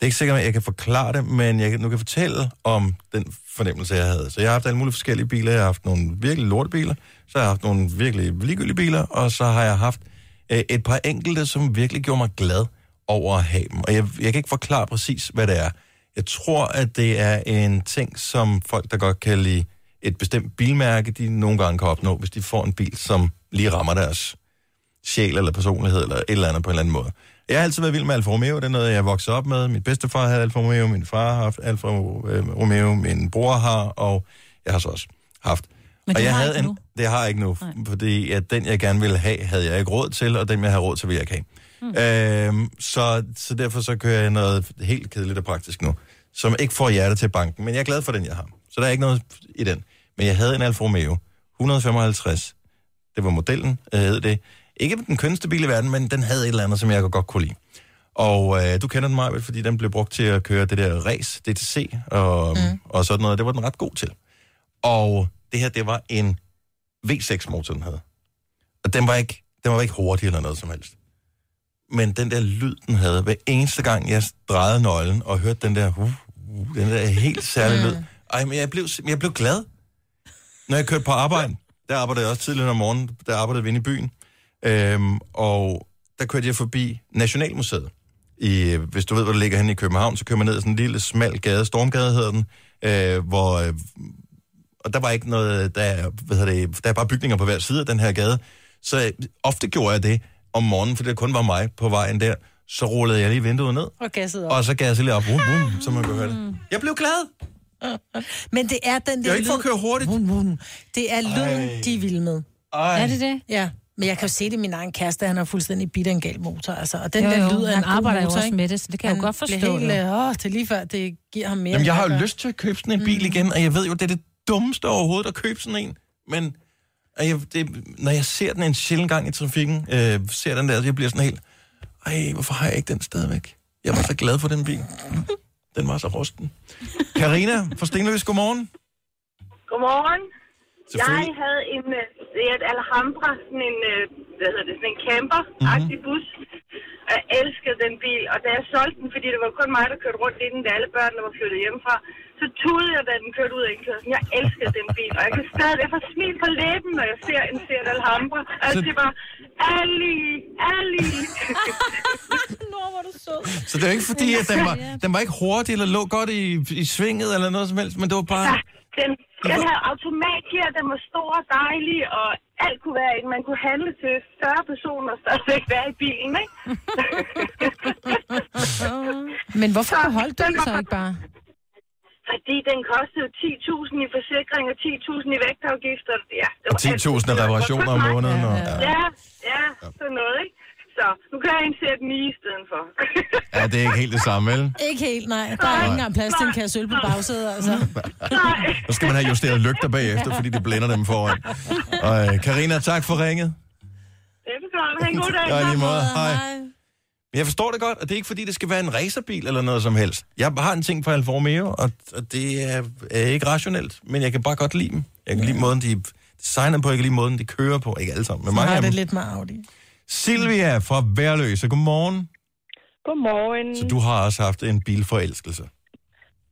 det er ikke sikkert, at jeg kan forklare det, men jeg nu kan fortælle om den fornemmelse, jeg havde. Så jeg har haft alle mulige forskellige biler. Jeg har haft nogle virkelig lortebiler, så har jeg haft nogle virkelig ligegyldige biler, og så har jeg haft øh, et par enkelte, som virkelig gjorde mig glad over at have dem. Og jeg, jeg kan ikke forklare præcis, hvad det er. Jeg tror, at det er en ting, som folk, der godt kan lide et bestemt bilmærke, de nogle gange kan opnå, hvis de får en bil, som lige rammer deres sjæl eller personlighed eller et eller andet på en eller anden måde. Jeg har altid været vild med Alfa Romeo, det er noget, jeg vokset op med. Min bedstefar havde Alfa Romeo, min far har haft Alfa øh, Romeo, min bror har, og jeg har så også haft. Men og jeg havde en, nu? Det har jeg ikke nu, Nej. fordi at den, jeg gerne ville have, havde jeg ikke råd til, og den, jeg havde råd til, ville jeg ikke have. Mm. Øhm, så, så derfor så kører jeg noget helt kedeligt og praktisk nu, som ikke får hjertet til banken, men jeg er glad for den, jeg har. Så der er ikke noget i den. Men jeg havde en Alfa Romeo, 155. Det var modellen, øh, hed det. Ikke den kønneste bil i verden, men den havde et eller andet, som jeg godt kunne lide. Og øh, du kender den meget, fordi den blev brugt til at køre det der race, DTC og, mm. og sådan noget. Det var den ret god til. Og det her, det var en V6-motor, den havde. Og den var ikke, den var ikke hurtig eller noget som helst. Men den der lyd, den havde, hver eneste gang, jeg drejede nøglen og hørte den der, uh, uh, den der helt særlige lyd. Ej, men jeg blev, jeg blev glad. Når jeg kørte på arbejde, der arbejdede jeg også tidligere om morgenen, der arbejdede vi inde i byen. Øhm, og der kørte jeg forbi Nationalmuseet. I, hvis du ved, hvor det ligger henne i København, så kører man ned ad sådan en lille smal gade, Stormgade hedder den, øh, hvor, øh, og der var ikke noget, der, hvad hedder det, der er bare bygninger på hver side af den her gade. Så øh, ofte gjorde jeg det om morgenen, fordi det kun var mig på vejen der. Så rullede jeg lige vinduet ned, Og gasset op. og så gav jeg lige op, boom, boom, så man kunne høre det. Jeg blev glad. [LAUGHS] Men det er den der Jeg er ikke for at køre hurtigt. Vum, vum. Det er lyden, Ej. de vilde med. Ej. Er det det? Ja. Men jeg kan jo se det, min egen kæreste, han har fuldstændig bidt en gal motor. Altså. Og den Jo, der jo, lyd af han en arbejder jo motor, også ikke? med det, så det kan jeg jo godt forstå, Helt, jo. øh, åh, det er lige før, det giver ham mere. Jamen, jeg har jo lyst til at købe sådan en bil igen, og jeg ved jo, det er det dummeste overhovedet at købe sådan en. Men og jeg, det, når jeg ser den en sjældent gang i trafikken, øh, ser den der, så jeg bliver sådan helt, ej, hvorfor har jeg ikke den stadigvæk? Jeg var så glad for den bil. Den var så rusten. Karina fra Stenløs, godmorgen. Godmorgen. Jeg havde en øh, Seat Alhambra, sådan en, øh, hvad hedder det, sådan en camper-agtig Mhm. bus. Jeg elskede den bil, og da jeg solgte den, fordi det var kun mig, der kørte rundt i den, da alle børnene var flyttet hjemmefra, så tudede jeg, da den kørte ud af indkørslen. Jeg elskede den bil, og jeg kan stadig, jeg får smil på læben, når jeg ser en Seat Alhambra. Og jeg Så- siger bare, Ali, Ali. [LAUGHS] Nå, hvor du sød. Så det er jo ikke fordi, at den var, den var ikke hurtig eller lå godt i, i svinget eller noget som helst, men det var bare... Ja, den, den havde automatgear, den var stor og dejlig, og alt kunne være i den. Man kunne handle til 40 personer og stadigvæk være i bilen, ikke? [LAUGHS] Men hvorfor beholdt du den så ikke bare? Fordi den kostede 10.000 i forsikring og 10.000 i vægtafgifter. Ja, det Og var alt. 10.000 af reparationer om måneden. Og, ja. Ja, ja, sådan noget, ikke? Så nu kan jeg indsætte den i stedet for. ja, det er ikke helt det samme, vel? Ikke helt, nej. Der er ikke engang plads til en kasse øl på bagsædet, altså. Så skal man have justeret lygter bagefter, fordi det blænder dem foran. Og øh, Karina, tak for ringet. Velbekomme. Ha' en god dag. Ja, i lige måde. Hej. Jeg forstår det godt, og det er ikke fordi, det skal være en racerbil eller noget som helst. Jeg har en ting for Alfa Romeo, og, og det er, er ikke rationelt, men jeg kan bare godt lide dem. Jeg kan lide måden, de er designet på, jeg kan lide måden, de kører på. Ikke alle sammen, men Så mange har det lidt med Audi. Silvia fra Værløse, godmorgen. Godmorgen. Så du har også haft en bilforelskelse.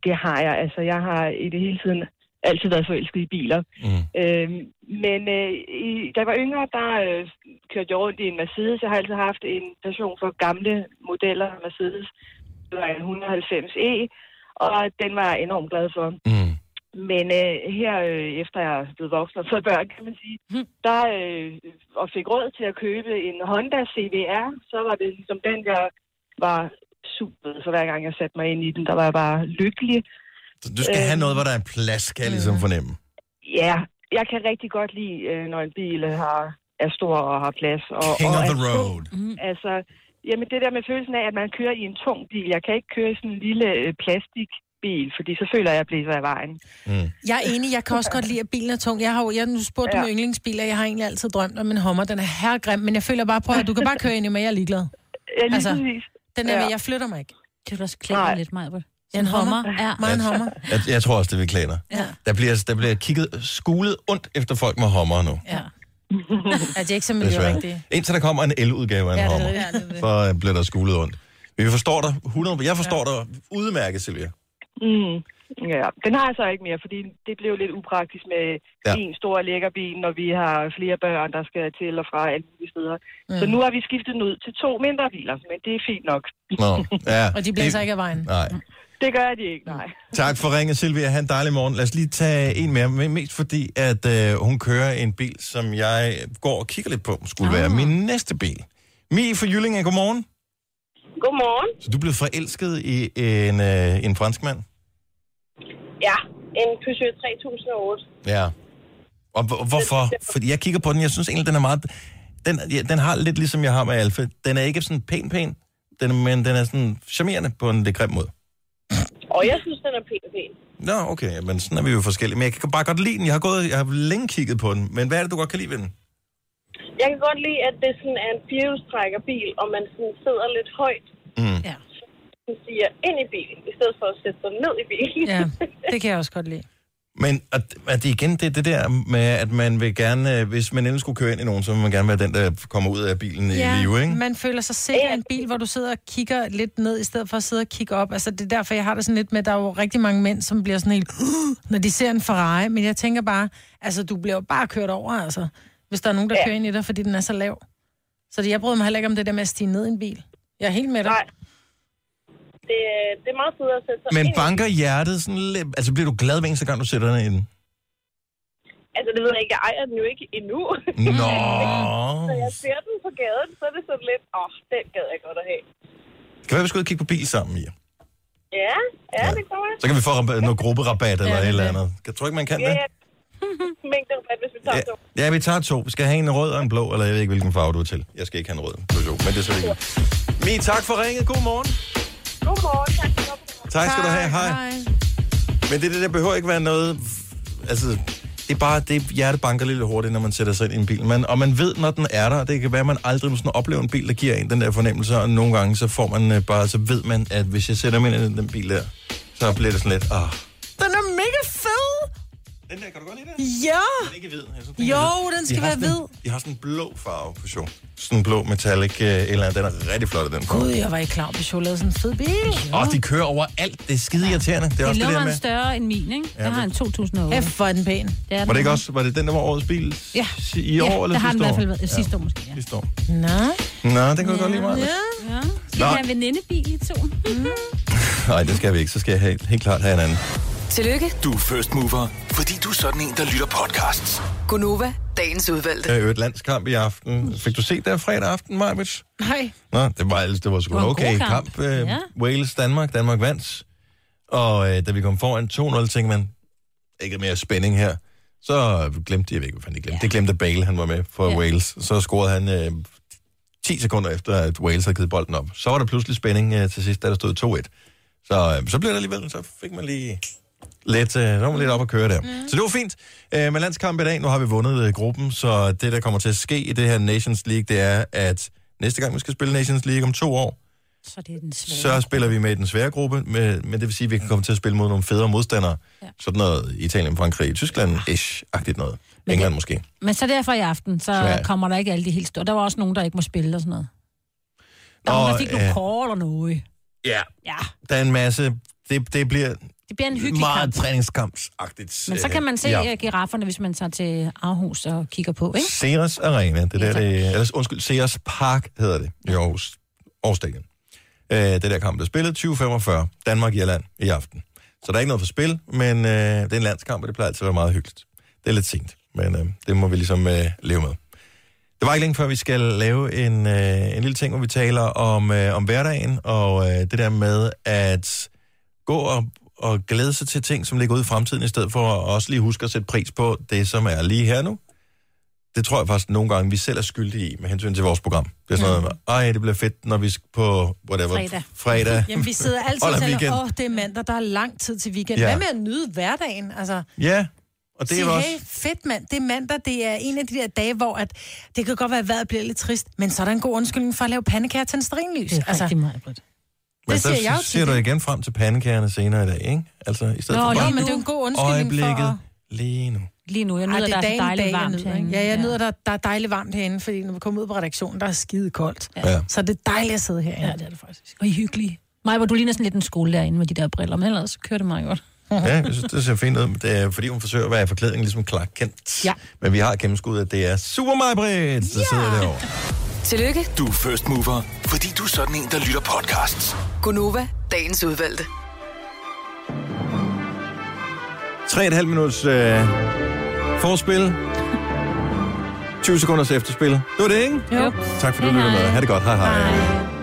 Det har jeg. Altså, jeg har i det hele tiden altid været forelsket i biler. Mm. Øhm, men øh, i, da jeg var yngre, der øh, kørte jeg rundt i en Mercedes. Jeg har altid haft en passion for gamle modeller af Mercedes. Det var en 190e, og den var jeg enormt glad for. Mm. Men øh, her, øh, efter jeg er blevet voksen og fået børn, kan man sige, der øh, og fik råd til at købe en Honda CVR, så var det ligesom den, jeg var super for hver gang jeg satte mig ind i den. Der var jeg bare lykkelig. Så du skal Øh, have noget, hvor der er plads, kan jeg ligesom fornemme. Ja, jeg kan rigtig godt lide, øh, når en bil øh, har, er stor og har plads. Og, King og of er the tung. road. Altså, jamen det der med følelsen af, at man kører i en tung bil. Jeg kan ikke køre i sådan en lille øh, plastikbil, fordi så føler jeg, at jeg blæser af vejen. Mm. Jeg er enig, jeg kan også godt lide, at bilen er tung. Jeg har jo, jeg nu spurgt ja. Ja. om yndlingsbiler, jeg har egentlig altid drømt om en Hummer. Den er herregrim, men jeg føler bare på, at du kan bare køre ind i mig, jeg er ligeglad. Ja, lige præcis. den er Ja. med, jeg flytter mig ikke. Det vil også klæde mig lidt, Maja. En Hummer? Ja. Mig en Hummer. Jeg, jeg tror også, det vil klæde dig. Ja. Der bliver, der bliver kigget skulet ondt efter folk med hommer nu. Ja. [LAUGHS] Er det ikke så Desværre. miljørigtige? Indtil der kommer en el-udgave af en Ja, er hommer, det. Ja, det er det. så øh, bliver der skulet ondt. Men vi forstår dig 100. Jeg forstår dig udmærket, Silvia. Mm. Ja, den har jeg så ikke mere, fordi det blev lidt upraktisk med Ja. ja. en stor lækker bil, når vi har flere børn, der skal til og fra alle mulige steder. Mm. Så Mm. nu har vi skiftet den ud til to mindre biler, men det er fint nok. Nå, ja. [LAUGHS] Og de blæser ikke af vejen. Nej. Det gør de ikke, nej. Tak for ringet, Silvia. Ha' en dejlig morgen. Lad os lige tage en mere, men mest fordi, at øh, hun kører en bil, som jeg går og kigger lidt på, skulle ah. være min næste bil. Mi fra Jyllinge, godmorgen. Godmorgen. Så du blevet forelsket i en, øh, en franskmand? Ja, en Peugeot 3008. Ja. Og hvor- hvorfor? Fordi jeg kigger på den, jeg synes egentlig, den er meget... Den, ja, den har lidt ligesom jeg har med Alfa. Den er ikke sådan pæn, pæn, den, men den er sådan charmerende på en lidt grim måde. Og jeg synes, den er pæn pæn. Nå, okay, men sådan er vi jo forskellige. Men jeg kan bare godt lide den. Jeg har, gået, jeg har længe kigget på den. Men hvad er det, du godt kan lide ved den? Jeg kan godt lide, at det sådan er en firehjulstrækkerbil, og man sådan sidder lidt højt. Mm. Ja. Man siger ind i bilen, i stedet for at sætte sig ned i bilen. Ja, det kan jeg også godt lide. Men at, at det igen, det er det der med, at man vil gerne, øh, hvis man endelig skulle køre ind i nogen, så vil man gerne være den, der kommer ud af bilen i live, ikke? man føler sig sikker i en bil, hvor du sidder og kigger lidt ned, i stedet for at sidde og kigge op. Altså, det er derfor, jeg har det sådan lidt med, at der er jo rigtig mange mænd, som bliver sådan helt, [GASPS] når de ser en Ferrari. Men jeg tænker bare, altså, du bliver jo bare kørt over, altså, hvis der er nogen, der ja. kører ind i dig, fordi den er så lav. Så det, jeg bryder mig heller ikke om det der med at stige ned i en bil. Jeg er helt med dig. Nej. Det, det er meget fedt at sætte sig Men banker hjertet sådan lidt... Altså, bliver du glad hver eneste gang, du sætter den i den? Altså, det ved jeg ikke. Jeg ejer den jo ikke endnu. Nå. [LAUGHS] Så jeg ser den på gaden, så er det sådan lidt, åh, oh, den gad jeg godt at have. Kan være, vi skal ud og kigge på bil sammen, Mia? Ja, ja, det kommer jeg. Så kan vi få rab- noget grupperabat eller Ja, et eller er andet. Jeg tror ikke, man kan det. Ja, [LAUGHS] mængderabat, hvis vi tager to. Ja, vi tager to. Vi skal have en rød og en blå, eller jeg ved ikke, hvilken farve du er til. Jeg skal ikke have en rød Peugeot, men det er så ikke. Mi, tak for ringet. God morgen. Godmorgen, tak for Tak skal du have. Hej. Men det, det der behøver ikke være noget... Altså, det er bare, det hjerte banker lidt hurtigt, når man sætter sig ind i en bil. Man, og man ved, når den er der. Det kan være, at man aldrig sådan oplever en bil, der giver en den der fornemmelse. Og nogle gange, så får man øh, bare, så ved man, at hvis jeg sætter mig ind i den bil der, så bliver det sådan lidt, ah, Den er! Den der, kan du godt lide det? Ja! Den er ikke hvid. Jeg synes, den er Jo, hvid. den De skal har være sådan en- hvid. De har sådan en blå farve på show. Sådan en blå metallic øh, eller andet. Den er rigtig flot, den farve. Gud, jeg var ikke klar på, jeg lavede sådan en fed bil. Og de kører overalt. Det er skide irriterende. Det er Det også det der er med... større end min, ikke? Ja, Jeg har en 2008. F, er den pæn. Det er Var den. det ikke også, var det den, der var årets bil Ja. i år ja, eller det har den sidste i hvert år? fald været. Ja. Sidste år måske, ja. Sidste år. Nå. Nå, det kan jeg godt lide meget. Ja. ja. Skal vi have en venindebil i to? Mm. [LAUGHS] Nej, det skal vi ikke. Så skal jeg helt, helt klart have en anden. Tillykke, Du er first mover, fordi du er sådan en, der lytter podcasts. Gunova, dagens udvalgte. Der er jo et landskamp i aften. Fik du set det fredag aften, Marvits? Nej. Nå, det var, ellers- det var sgu Det en var en okay god kamp. kamp. Øh, Ja. Wales-Danmark. Danmark vandt. Og øh, da vi kom foran 2-0, tænkte man, ikke mere spænding her. Så glemte jeg, jeg ved ikke, hvad fanden de glemte. Det glemte Bale, han var med for Ja. Wales. Så scorede han øh, 10 sekunder efter, at Wales havde givet bolden op. Så var der pludselig spænding øh, til sidst, da der stod 2-1. Så, øh, så blev det alligevel, så fik man lige lidt, øh, var man lidt op at køre der. Mm. Så det var fint. Øh, med landskamp i dag, nu har vi vundet øh, gruppen, så det, der kommer til at ske i det her Nations League, det er, at næste gang vi skal spille Nations League om to år, Så det er den svære. så spiller vi med i den svære gruppe, med, men det vil sige, at vi kan komme til at spille mod nogle federe modstandere. Ja. Sådan noget Italien, Frankrig, Tyskland-ish-agtigt noget. England måske. Men så derfor i aften, så Sverige. kommer der ikke alle de helt store. Der var også nogen, der ikke må spille og sådan noget. Der var Nå, nogen, der fik nogle kår og noget. Ja. Ja, Der er en masse... Det, det bliver det bliver en hyggelig meget kamp. træningskampsagtigt. Men så kan man se Ja. ja. girafferne, hvis man tager til Aarhus og kigger på, ikke? Ceres Arena, det der, det, eller, undskyld, Ceres Park hedder det i Aarhus, Aarhus Stadion. Øh, det der kamp, der spillet 2045, Danmark-Irland i aften. Så der er ikke noget for spil, men øh, det er en landskamp, og det plejer altid at være meget hyggeligt. Det er lidt sent, men øh, det må vi ligesom øh, leve med. Det var ikke længe før, vi skal lave en, øh, en lille ting, hvor vi taler om, øh, om hverdagen, og øh, det der med at gå og, og glæde sig til ting, som ligger ude i fremtiden, i stedet for at også lige huske at sætte pris på det, som er lige her nu. Det tror jeg faktisk nogle gange, vi selv er skyldige i, med hensyn til vores program. Det er sådan noget, ej, det bliver fedt, når vi skal på, whatever, Fredag. fredag Jamen, vi sidder [LAUGHS] altid og tænker, åh, oh, det er mandag, der er lang tid til weekend. Ja. Hvad med at nyde hverdagen? Altså, Ja, og det sige, er også... hey, fedt mand, det er mandag, det er en af de der dage, hvor at, det kan godt være, at vejret bliver lidt trist, men så er der en god undskyldning for at lave pandekager til en sterinlys. Det er rigtig meget, Britt. Men det så siger jeg jo ser du igen frem til pandekagerne senere i dag, ikke? Altså, i stedet Nå, for bare men det er en god undskyldning for øjeblikket at- lige nu. Lige nu, jeg Ej, nyder, det der er er så dagen, dejligt jeg varmt nyder, herinde. ikke? Ja, jeg nyder, der, der er dejligt varmt herinde, fordi når vi kommer ud på redaktionen, der er skide koldt. Ja. Så det er dejligt at sidde herinde. Ja, det er det faktisk. Og I er hyggelige. Maja, du ligner sådan lidt en skole derinde med de der briller, men ellers så kører det meget godt. Ja, jeg synes, det ser fint ud. Det er, fordi hun forsøger at være i forklædning ligesom Clark Kent. Ja. Men vi har gennemskuddet, at det er Super Mario Britt, der sidder derovre. Tillykke, Du er first mover, fordi du er sådan en, der lytter podcasts. Gunova, dagens udvalgte. 3,5 minutters øh, forspil. [LAUGHS] 20 sekunders efterspil. Det var det, ikke? Jo. Tak for, at du lyttede med. Ha' det godt. Hej hej. Hej.